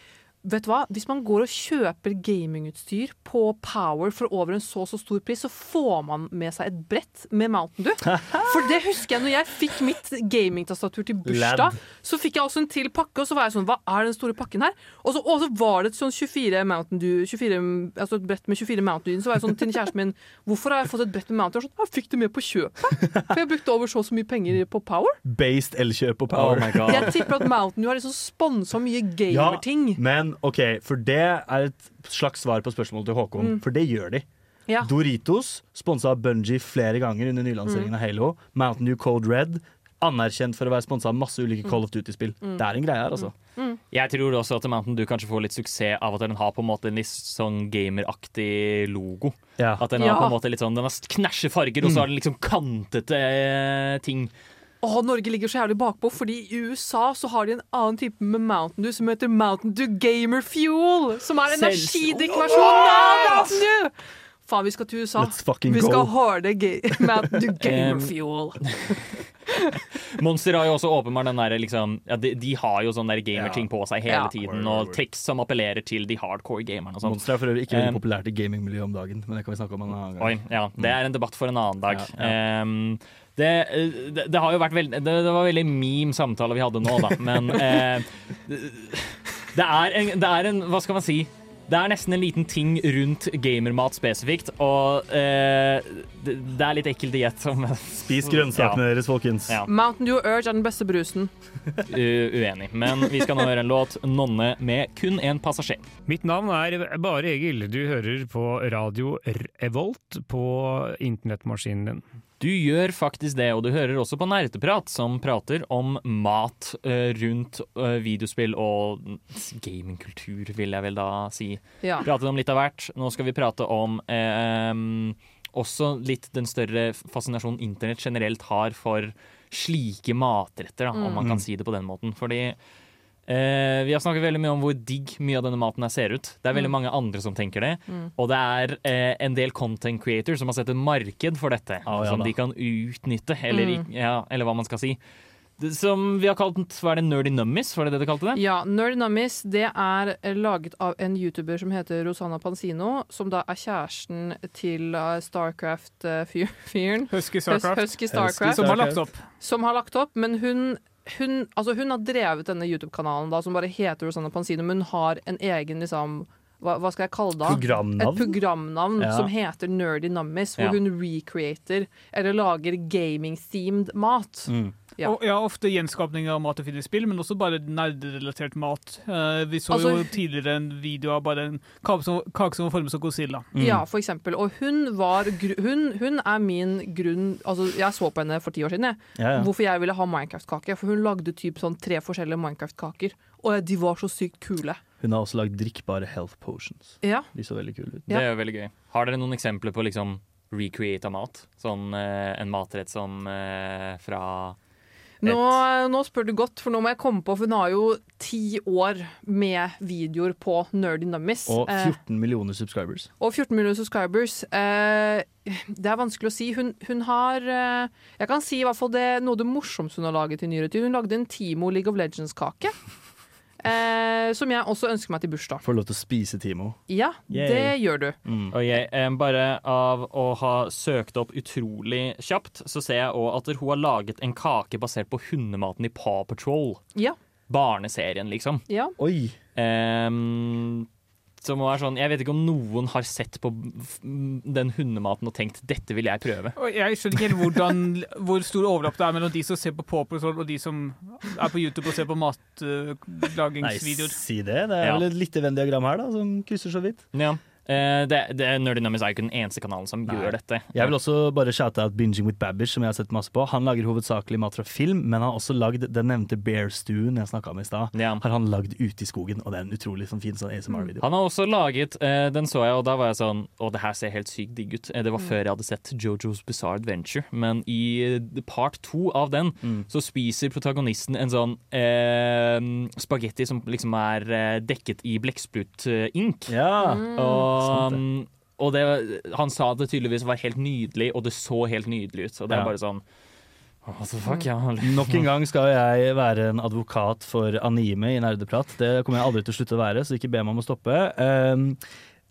Vet du hva? Hvis man går og kjøper gamingutstyr på Power for over en så så stor pris, så får man med seg et brett med Mountain Dew. For det husker jeg når jeg fikk mitt gamingtastatur til bursdag. Så fikk jeg også en til pakke, og så var jeg sånn Hva er den store pakken her? Og så, og så var det et sånn 24 Mountain Dew 24, Altså et brett med 24 Mountain Dew. Så var jeg sånn til kjæresten min Hvorfor har jeg fått et brett med Mountain Dew? Sånn, jeg fikk det med på kjøpet. For jeg brukte over så og så mye penger på Power. Based elkjøp og Oh power. my god. Jeg tipper at Mountain Dew har liksom sponsa mye gamerting. men OK, for det er et slags svar på spørsmålet til Håkon, Mm. for det gjør de. Ja. Doritos, sponsa av Bungie flere ganger under nylanseringen Mm. av Halo. Mountain Dew Code Red, anerkjent for å være sponsa av masse ulike Mm. Call of Duty-spill. Det er en greie her, altså. Jeg tror også at Mountain Dew kanskje får litt suksess av at den har på en måte en litt sånn gameraktig logo. Ja. At den Ja. har på en måte litt sånn Den har knæsje farger, og så har den liksom kantete eh, ting. Åh, Norge ligger så jævlig bakpå, fordi i USA så har de en annen type med Mountain Dew som heter Mountain Dew Gamer Fuel. Som er energidrikkversjonen av Mountain Dew! Faen, vi skal til USA. Let's fucking Vi skal ha det Mountain Dew Gamer Fuel. Monster har jo også åpenbart den derre liksom ja, de, de har jo sånn gamerting på seg hele Ja. tiden, og triks som appellerer til de hardcore gamerne og sånn. Monster er for øvrig ikke veldig Um, populært i gamingmiljøet om dagen, men det kan vi snakke om en annen gang. Oi, ja, Det er en debatt for en annen dag. Ja, Um, det, eh, det, det har jo vært veld, det, det var veldig meme samtale vi hadde nå, da, men eh, det, er en, det er en Hva skal man si? Det er nesten en liten ting rundt gamermat spesifikt, og eh, det, det er litt ekkelt diett. som- Spis grønnsakene deres, folkens. Ja. Mountain Dew Urge er den beste brusen. U uenig. Men vi skal nå høre en låt, 'Nonne med kun én passasjer'. Mitt navn er Bare Egil. Du hører på radio Revolt på internettmaskinen din. Du gjør faktisk det, og du hører også på Nerdeprat, som prater om mat eh, rundt eh, videospill og gamingkultur, vil jeg vel da si. Ja. Pratet om litt av hvert. Nå skal vi prate om eh, også litt den større fascinasjonen internett generelt har for slike matretter, da, om man kan si det på den måten. Fordi eh, vi har snakket veldig mye om hvor digg mye av denne maten her ser ut. Det er veldig mange andre som tenker det. Og det er eh, en del content creators som har sett et marked for dette, ah, ja som da. de kan utnytte, eller, mm. ja, eller hva man skal si. Som vi har kalt Hva er det Nerdy Nummies? Var det det du kalte det? Ja, Nerdy Nummies det er eh, laget av en YouTuber som heter Rosanna Pansino, som da er kjæresten til eh, Starcraft-fyren. Husky Starcraft. Husky Starcraft. Som har lagt opp. som har lagt opp, men hun, hun, altså hun har drevet denne YouTube-kanalen som bare heter Rosanna Pansino, men hun har en egen liksom hva, hva skal jeg kalle det? Programnavn? Et programnavn Ja. som heter Nerdy Nummies, hvor Ja. hun recreater eller lager gaming-themed mat. Mm. Ja. Og, ja, ofte gjenskapning av mat og finne spill, men også bare nerderelatert mat. Uh, vi så Altså- jo tidligere en video av bare en kake som, kake som var formet som Godzilla. Ja, for eksempel. Og hun var hun, hun er min grunn Altså, jeg så på henne for ti år siden, jeg. Ja, ja. Hvorfor jeg ville ha Minecraft-kake. For hun lagde typ sånn tre forskjellige Minecraft-kaker. Og de var så sykt kule. Hun har også lagd drikkbare health potions. Ja. De så veldig kule ut. Det er jo veldig gøy. Har dere noen eksempler på liksom recreata mat? Sånn eh, en matrett som eh, fra Nå, nå spør du godt, for nå må jeg komme på, for hun har jo ti år med videoer på Nerdy Nummies. Og Eh, 14 millioner subscribers. og 14 millioner subscribers. Eh, det er vanskelig å si. Hun, hun har eh, Jeg kan si i hvert fall det noe av det morsomste hun har laget i nyere tid. Hun lagde en Timo League of Legends-kake. Eh, som jeg også ønsker meg til bursdag. Får lov til å spise Timo. Ja, Yay. det gjør du. Mm. Okay, eh, bare av å ha søkt opp utrolig kjapt, så ser jeg òg at hun har laget en kake basert på hundematen i Paw Patrol. Ja. Barneserien, liksom. ja. Oi! Ehm, som er sånn Jeg vet ikke om noen har sett på den hundematen og tenkt 'dette vil jeg prøve'. Og jeg skjønner ikke helt hvordan, hvor stor overlapp det er mellom de som ser på Paw Patrol og de som er på YouTube og ser på Nei, matlagingsvideoer. si det. Det er Ja. vel et lite Venn-diagram her, da, som krysser så vidt. Ja. Eh, det, det, Nerdy Nummies er jo ikke den eneste kanalen som gjør dette. Jeg vil også bare shoute out Binging with Babish, som jeg har sett masse på. Han lager hovedsakelig mat fra film, men han har også lagd den nevnte bear-stuen jeg snakka om i stad. Ja. Har han lagd ute i skogen, og det er en utrolig sånn, fin sånn ASMR-video. Han har også laget uh, Den så jeg, og da var jeg sånn Å, det her ser helt sykt digg ut. Eh, Det var før jeg hadde sett Jojo's Bizarre Adventure. Men i part to av den så spiser protagonisten en sånn uh, spagetti som liksom er dekket i blekksprutink. Ja, Og, sant og det, han sa at det tydeligvis var helt nydelig, og det så helt nydelig ut. Og det er bare sånn fuck, ja. Nok en gang skal jeg være en advokat for anime i Nerdeprat. Det kommer jeg aldri til å slutte å være, så ikke be meg om å stoppe. Um,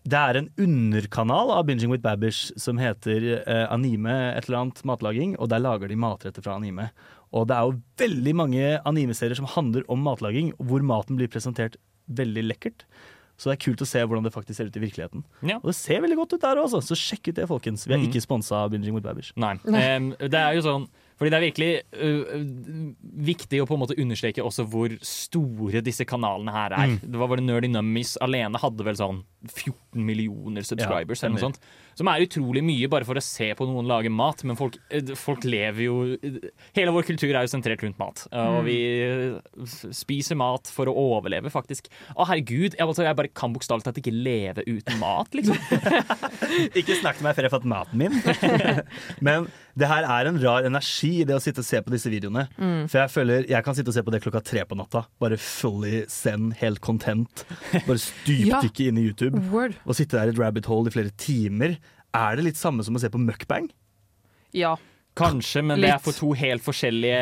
det er en underkanal av Binging with Babish som heter eh, Anime et eller annet matlaging, og der lager de matretter fra anime. Og det er jo veldig mange animeserier som handler om matlaging, hvor maten blir presentert veldig lekkert. Så det er kult å se hvordan det faktisk ser ut i virkeligheten. Ja. Og det ser veldig godt ut der også, så sjekk ut det, folkens. Vi er Mm. ikke sponsa av Binging with Babish. Nei. Um, det er jo sånn fordi det er virkelig ø, viktig å på en måte understreke også hvor store disse kanalene her er. Mm. Det var bare Nerdy Nummies alene hadde vel sånn 14 millioner subscribers. Ja, eller noe sånt Som er utrolig mye bare for å se på noen lage mat. Men folk, eh, folk lever jo Hele vår kultur er jo sentrert rundt mat. eh, Og vi eh, spiser mat for å overleve, faktisk. Å, herregud. Jeg, altså, jeg bare kan bokstavelig talt ikke leve uten mat, liksom. Ikke snakk til meg før jeg har fått maten min. Men det her er en rar energi i det å sitte og se på disse videoene. Mm. For jeg føler jeg kan sitte og se på det klokka tre på natta. Bare fully send, helt content. Bare stupdykke inn i YouTube. Word. Og sitte der i et rabbit hole i flere timer. Er det litt samme som å se på mukbang? Ja. Kanskje, men det er for to helt forskjellige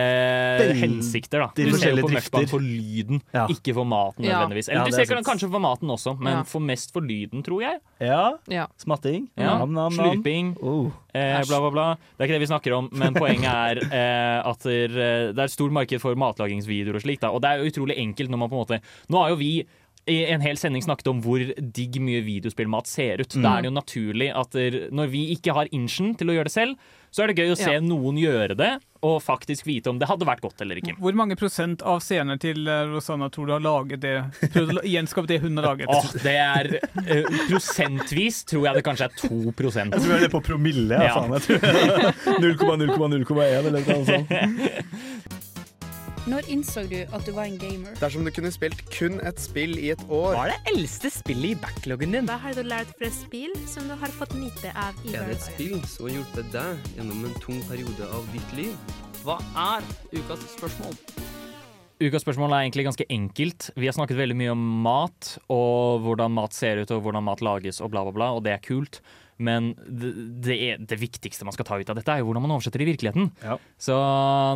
Den, hensikter. da Du ser jo på drifter. Mukbang for lyden, Ja. ikke for maten Ja. nødvendigvis. Eller Ja, du er ser sant. kanskje for maten også, men Ja. for mest for lyden, tror jeg. Ja. Ja. Smatting. Ja. Nam, nam, nam. Slurping, Oh. eh, bla, bla, bla. Det er ikke det vi snakker om, men poenget er eh, at eh, det er et stort marked for matlagingsvideoer og slikt. da. Og det er jo utrolig enkelt når man på en måte Nå har jo vi i en hel sending snakket om hvor digg mye videospillmat ser ut. Da er det jo naturlig at der, når vi ikke har inchen til å gjøre det selv, så er det gøy å se Ja. noen gjøre det, og faktisk vite om det hadde vært godt eller ikke. Hvor mange prosent av scener til eh, Rosanna tror du har laget det? Prøvd å gjenskape det hun har laget? Åh, det er eh, Prosentvis tror jeg det kanskje er 2 Jeg tror det er på promille. Ja. Ja. Faen, jeg tror 0,0,0,1 eller noe sånt. Når innså du at du var en gamer? Dersom du kunne spilt kun et spill i et år Hva er det eldste spillet i backloggen din? Hva har du lært fra spill som du har fått nyte av i Er det et spill som har hjulpet deg gjennom en tung periode av ditt liv? Hva er ukas spørsmål? Ukas spørsmål er egentlig ganske enkelt. Vi har snakket veldig mye om mat, og hvordan mat ser ut, og hvordan mat lages, og bla, bla, bla, og det er kult. Men det, det, er, det viktigste man skal ta ut av dette, er jo hvordan man oversetter det i virkeligheten. Ja. Så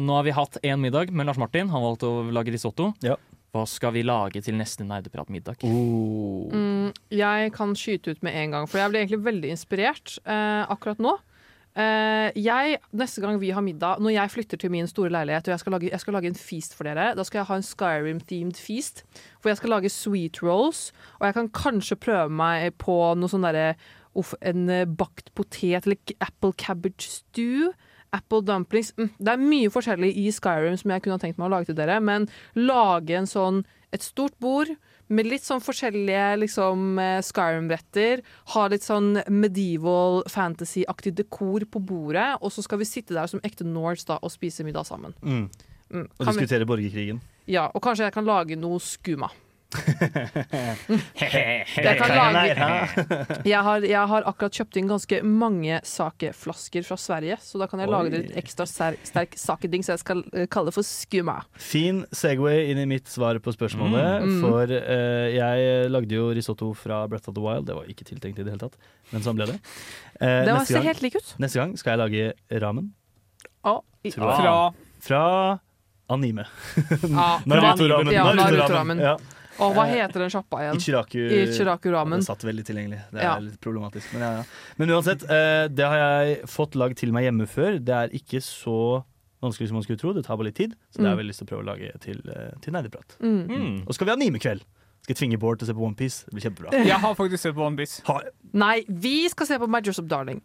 nå har vi hatt én middag med Lars Martin. Han valgte å lage risotto. Ja. Hva skal vi lage til neste nerdepratmiddag? Oh. Mm, jeg kan skyte ut med en gang, for jeg ble egentlig veldig inspirert eh, akkurat nå. Eh, jeg, neste gang vi har middag, når jeg flytter til min store leilighet og jeg skal lage, jeg skal lage en feast for dere, da skal jeg ha en Skyrim-themed feast. For jeg skal lage sweet rolls, og jeg kan kanskje prøve meg på noe sånn derre uff, En eh, bakt potet eller apple cabbage stew. Apple dumplings. Mm, det er mye forskjellig i Skyrim som jeg kunne tenkt meg å lage til dere, men lage en sånn et stort bord med litt sånn forskjellige liksom, eh, Skyrim-retter. Ha litt sånn medieval fantasy-aktig dekor på bordet, og så skal vi sitte der som ekte Nords da, og spise middag sammen. Mm. Mm. Og diskutere borgerkrigen. Ja, og kanskje jeg kan lage noe skuma. Jeg kan lage- Jeg har, jeg har akkurat kjøpt inn ganske mange sakeflasker fra Sverige, så da kan jeg Oi. lage litt ekstra sterk, sakeding, så jeg skal eh, kalle det for skumma. Fin Segway inn i mitt svar på spørsmålet. Mm. For uh, jeg lagde jo risotto fra Breath of the Wild. Det var ikke tiltenkt i det hele tatt, men sånn ble det. Uh, Det var, neste gang- helt lik ut. Neste gang skal jeg lage ramen Oh, i- Fra fra anime. Ah, Naruto-ramen. Ja, Naruto-ramen. Og hva heter den sjappa igjen? Ichiraku, Ichiraku ramen. Det satt veldig tilgjengelig. Det er Ja. litt problematisk. Men, ja, ja. men uansett, eh, det har jeg fått lagd til meg hjemme før. Det er ikke så vanskelig som man skulle tro. Det tar bare litt tid. Så det har jeg Mm. veldig lyst til å prøve å lage til, eh, til nerdeprat. Mm. Mm. Og så skal vi ha animekveld. Skal jeg tvinge Bård til å se på OnePiece? Det blir kjempebra. Jeg har faktisk sett på One Piece. Nei, vi skal se på My Dress Up Darling.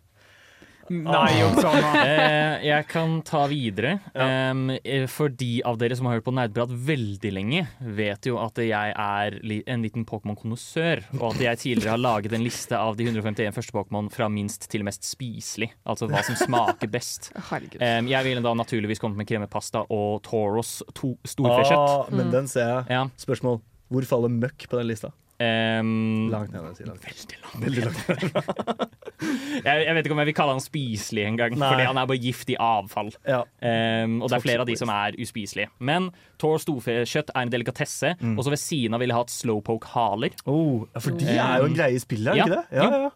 Nei, Oksana. Eh, jeg kan ta videre. Eh, for de av dere som har hørt på Nerdprat veldig lenge, vet jo at jeg er en liten Pokémon-konnoissør. Og at jeg tidligere har laget en liste av de 151 første Pokémon fra minst til mest spiselig. Altså hva som smaker best. Um, jeg ville da naturligvis kommet med kremepasta og Toros to storfekjøtt. Ah, men den ser jeg. Ja. Spørsmål. Hvor faller møkk på den lista? Um, Langt ned. jeg langt. Veldig langt. Veldig langt. jeg, jeg vet ikke om jeg vil kalle han spiselig engang, fordi han er bare giftig avfall. Ja. Um, og det er flere av de som er uspiselige. Men Thor storfekjøtt er en delikatesse. Mm. Og så ved siden av ville jeg hatt slowpoke-haler. Oh, for de er jo en greie i spillet, er ja, ikke det? Ja, ja, ja.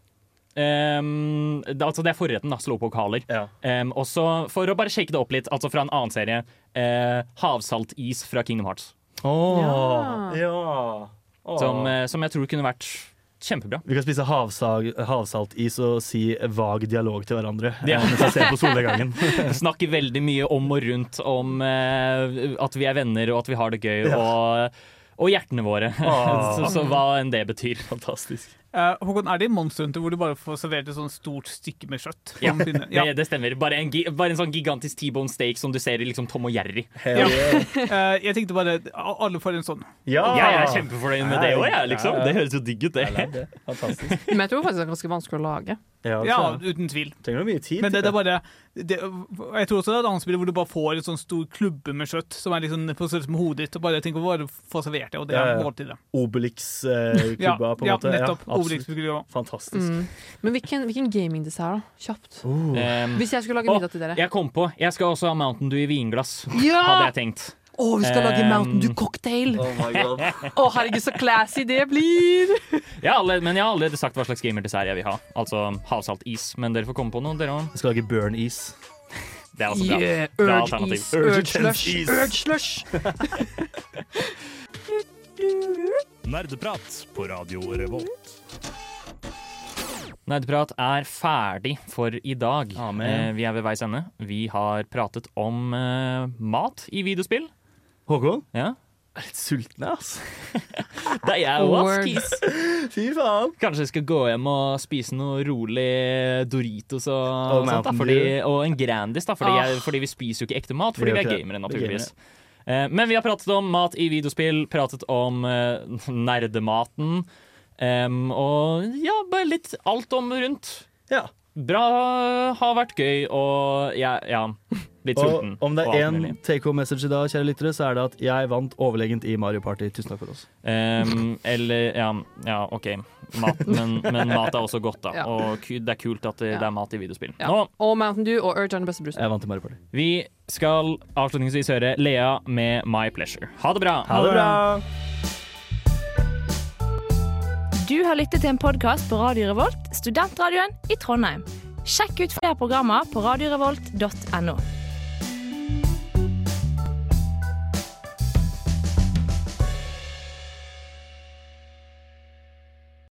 Um, det, altså det er forretten, da. Slowpoke-haler. Um, og så for å bare shake det opp litt, altså fra en annen serie, uh, havsaltis fra Kingdom Hearts. Oh, ja. Åh. Som, eh, som jeg tror kunne vært kjempebra. Vi kan spise havsag, havsaltis og si vag dialog til hverandre Ja. eh, mens vi ser på solnedgangen. Snakker veldig mye om og rundt om eh, at vi er venner og at vi har det gøy. Ja. Og, og hjertene våre. Åh. så, så hva enn det betyr. Fantastisk. Eh, Håkon, er det Monster Hunter hvor du bare får servert et sånt stort stykke med kjøtt? Ja, ja. det, det stemmer. Bare en, bare en sånn gigantisk T-bone steak som du ser i liksom Tom og Jerry. Ja. Eh, jeg tenkte bare Alle får en sånn. Jeg er kjempefornøyd med det òg, jeg. Liksom. Ja, ja. Det høres jo digg ut, det. Fantastisk. Men jeg tror faktisk det er ganske vanskelig å lage. Ja, Ja, altså. uten tvil. Trenger mye tid? Men det, det er bare det, Jeg tror også det er et annet spill hvor du bare får en sånn stor klubbe med kjøtt som er liksom på størrelse med hodet ditt, og bare tenker bare få servert det, og det er ja. måltidet. Obelix-klubba, på en ja, måte. nettopp. absolutt. Obelix-klubba. Fantastisk. Mm. Men hvilken, hvilken gamingdessert, da? Kjapt. Uh. Hvis jeg skulle lage middag til dere. Jeg kom på. Jeg skal også ha Mountain Dew i vinglass. Ja! Hadde jeg tenkt. Å, vi skal lage Mountain Dew cocktail! Oh my god. Å, herregud, så classy det blir! Jeg allerede, men jeg har allerede sagt hva slags gamerdessert jeg vil ha. Altså havsaltis. Men dere får komme på noe, dere òg. Jeg skal lage burn is. Det er også bra. Yeah, Bra urge alternativ. is, urge slush, urge slush. Nerdeprat på Radio Revolt. Nerdeprat er ferdig for i dag. Amen. Eh, vi er ved veis ende. Vi har pratet om eh, mat i videospill. Håkon? Ja. Jeg er litt sulten, jeg, altså. Det er jeg òg. Fy faen. Kanskje jeg skal gå hjem og spise noe rolig Doritos og, Og sånt. Da, fordi, og en Grandis, da, fordi, Ah. jeg, fordi vi spiser jo ikke ekte mat. Fordi Vi er gamere, er naturligvis. Eh, Men vi har pratet om mat i videospill, pratet om eh, nerdematen. em, og ja, bare litt alt om rundt. Ja. Bra, har vært gøy, og ja, ja litt sulten. Og om det er én take home message i dag, kjære lyttere, så er det at jeg vant overlegent i Mario Party. Tusen takk for oss. Um, eller ja, ja, OK. Mat, men, men mat er også godt, da. Ja. Og det er kult at det, Ja. det er mat i videospill. Ja. Nå, Og Mountain Dew og Urge er den beste brusen. Jeg vant i Mario Party. vi skal avslutningsvis høre Lea med My Pleasure. Ha det bra! Ha det bra! Du har lyttet til en podkast på Radio Revolt, studentradioen i Trondheim. Sjekk ut flere programmer på radiorevolt.no.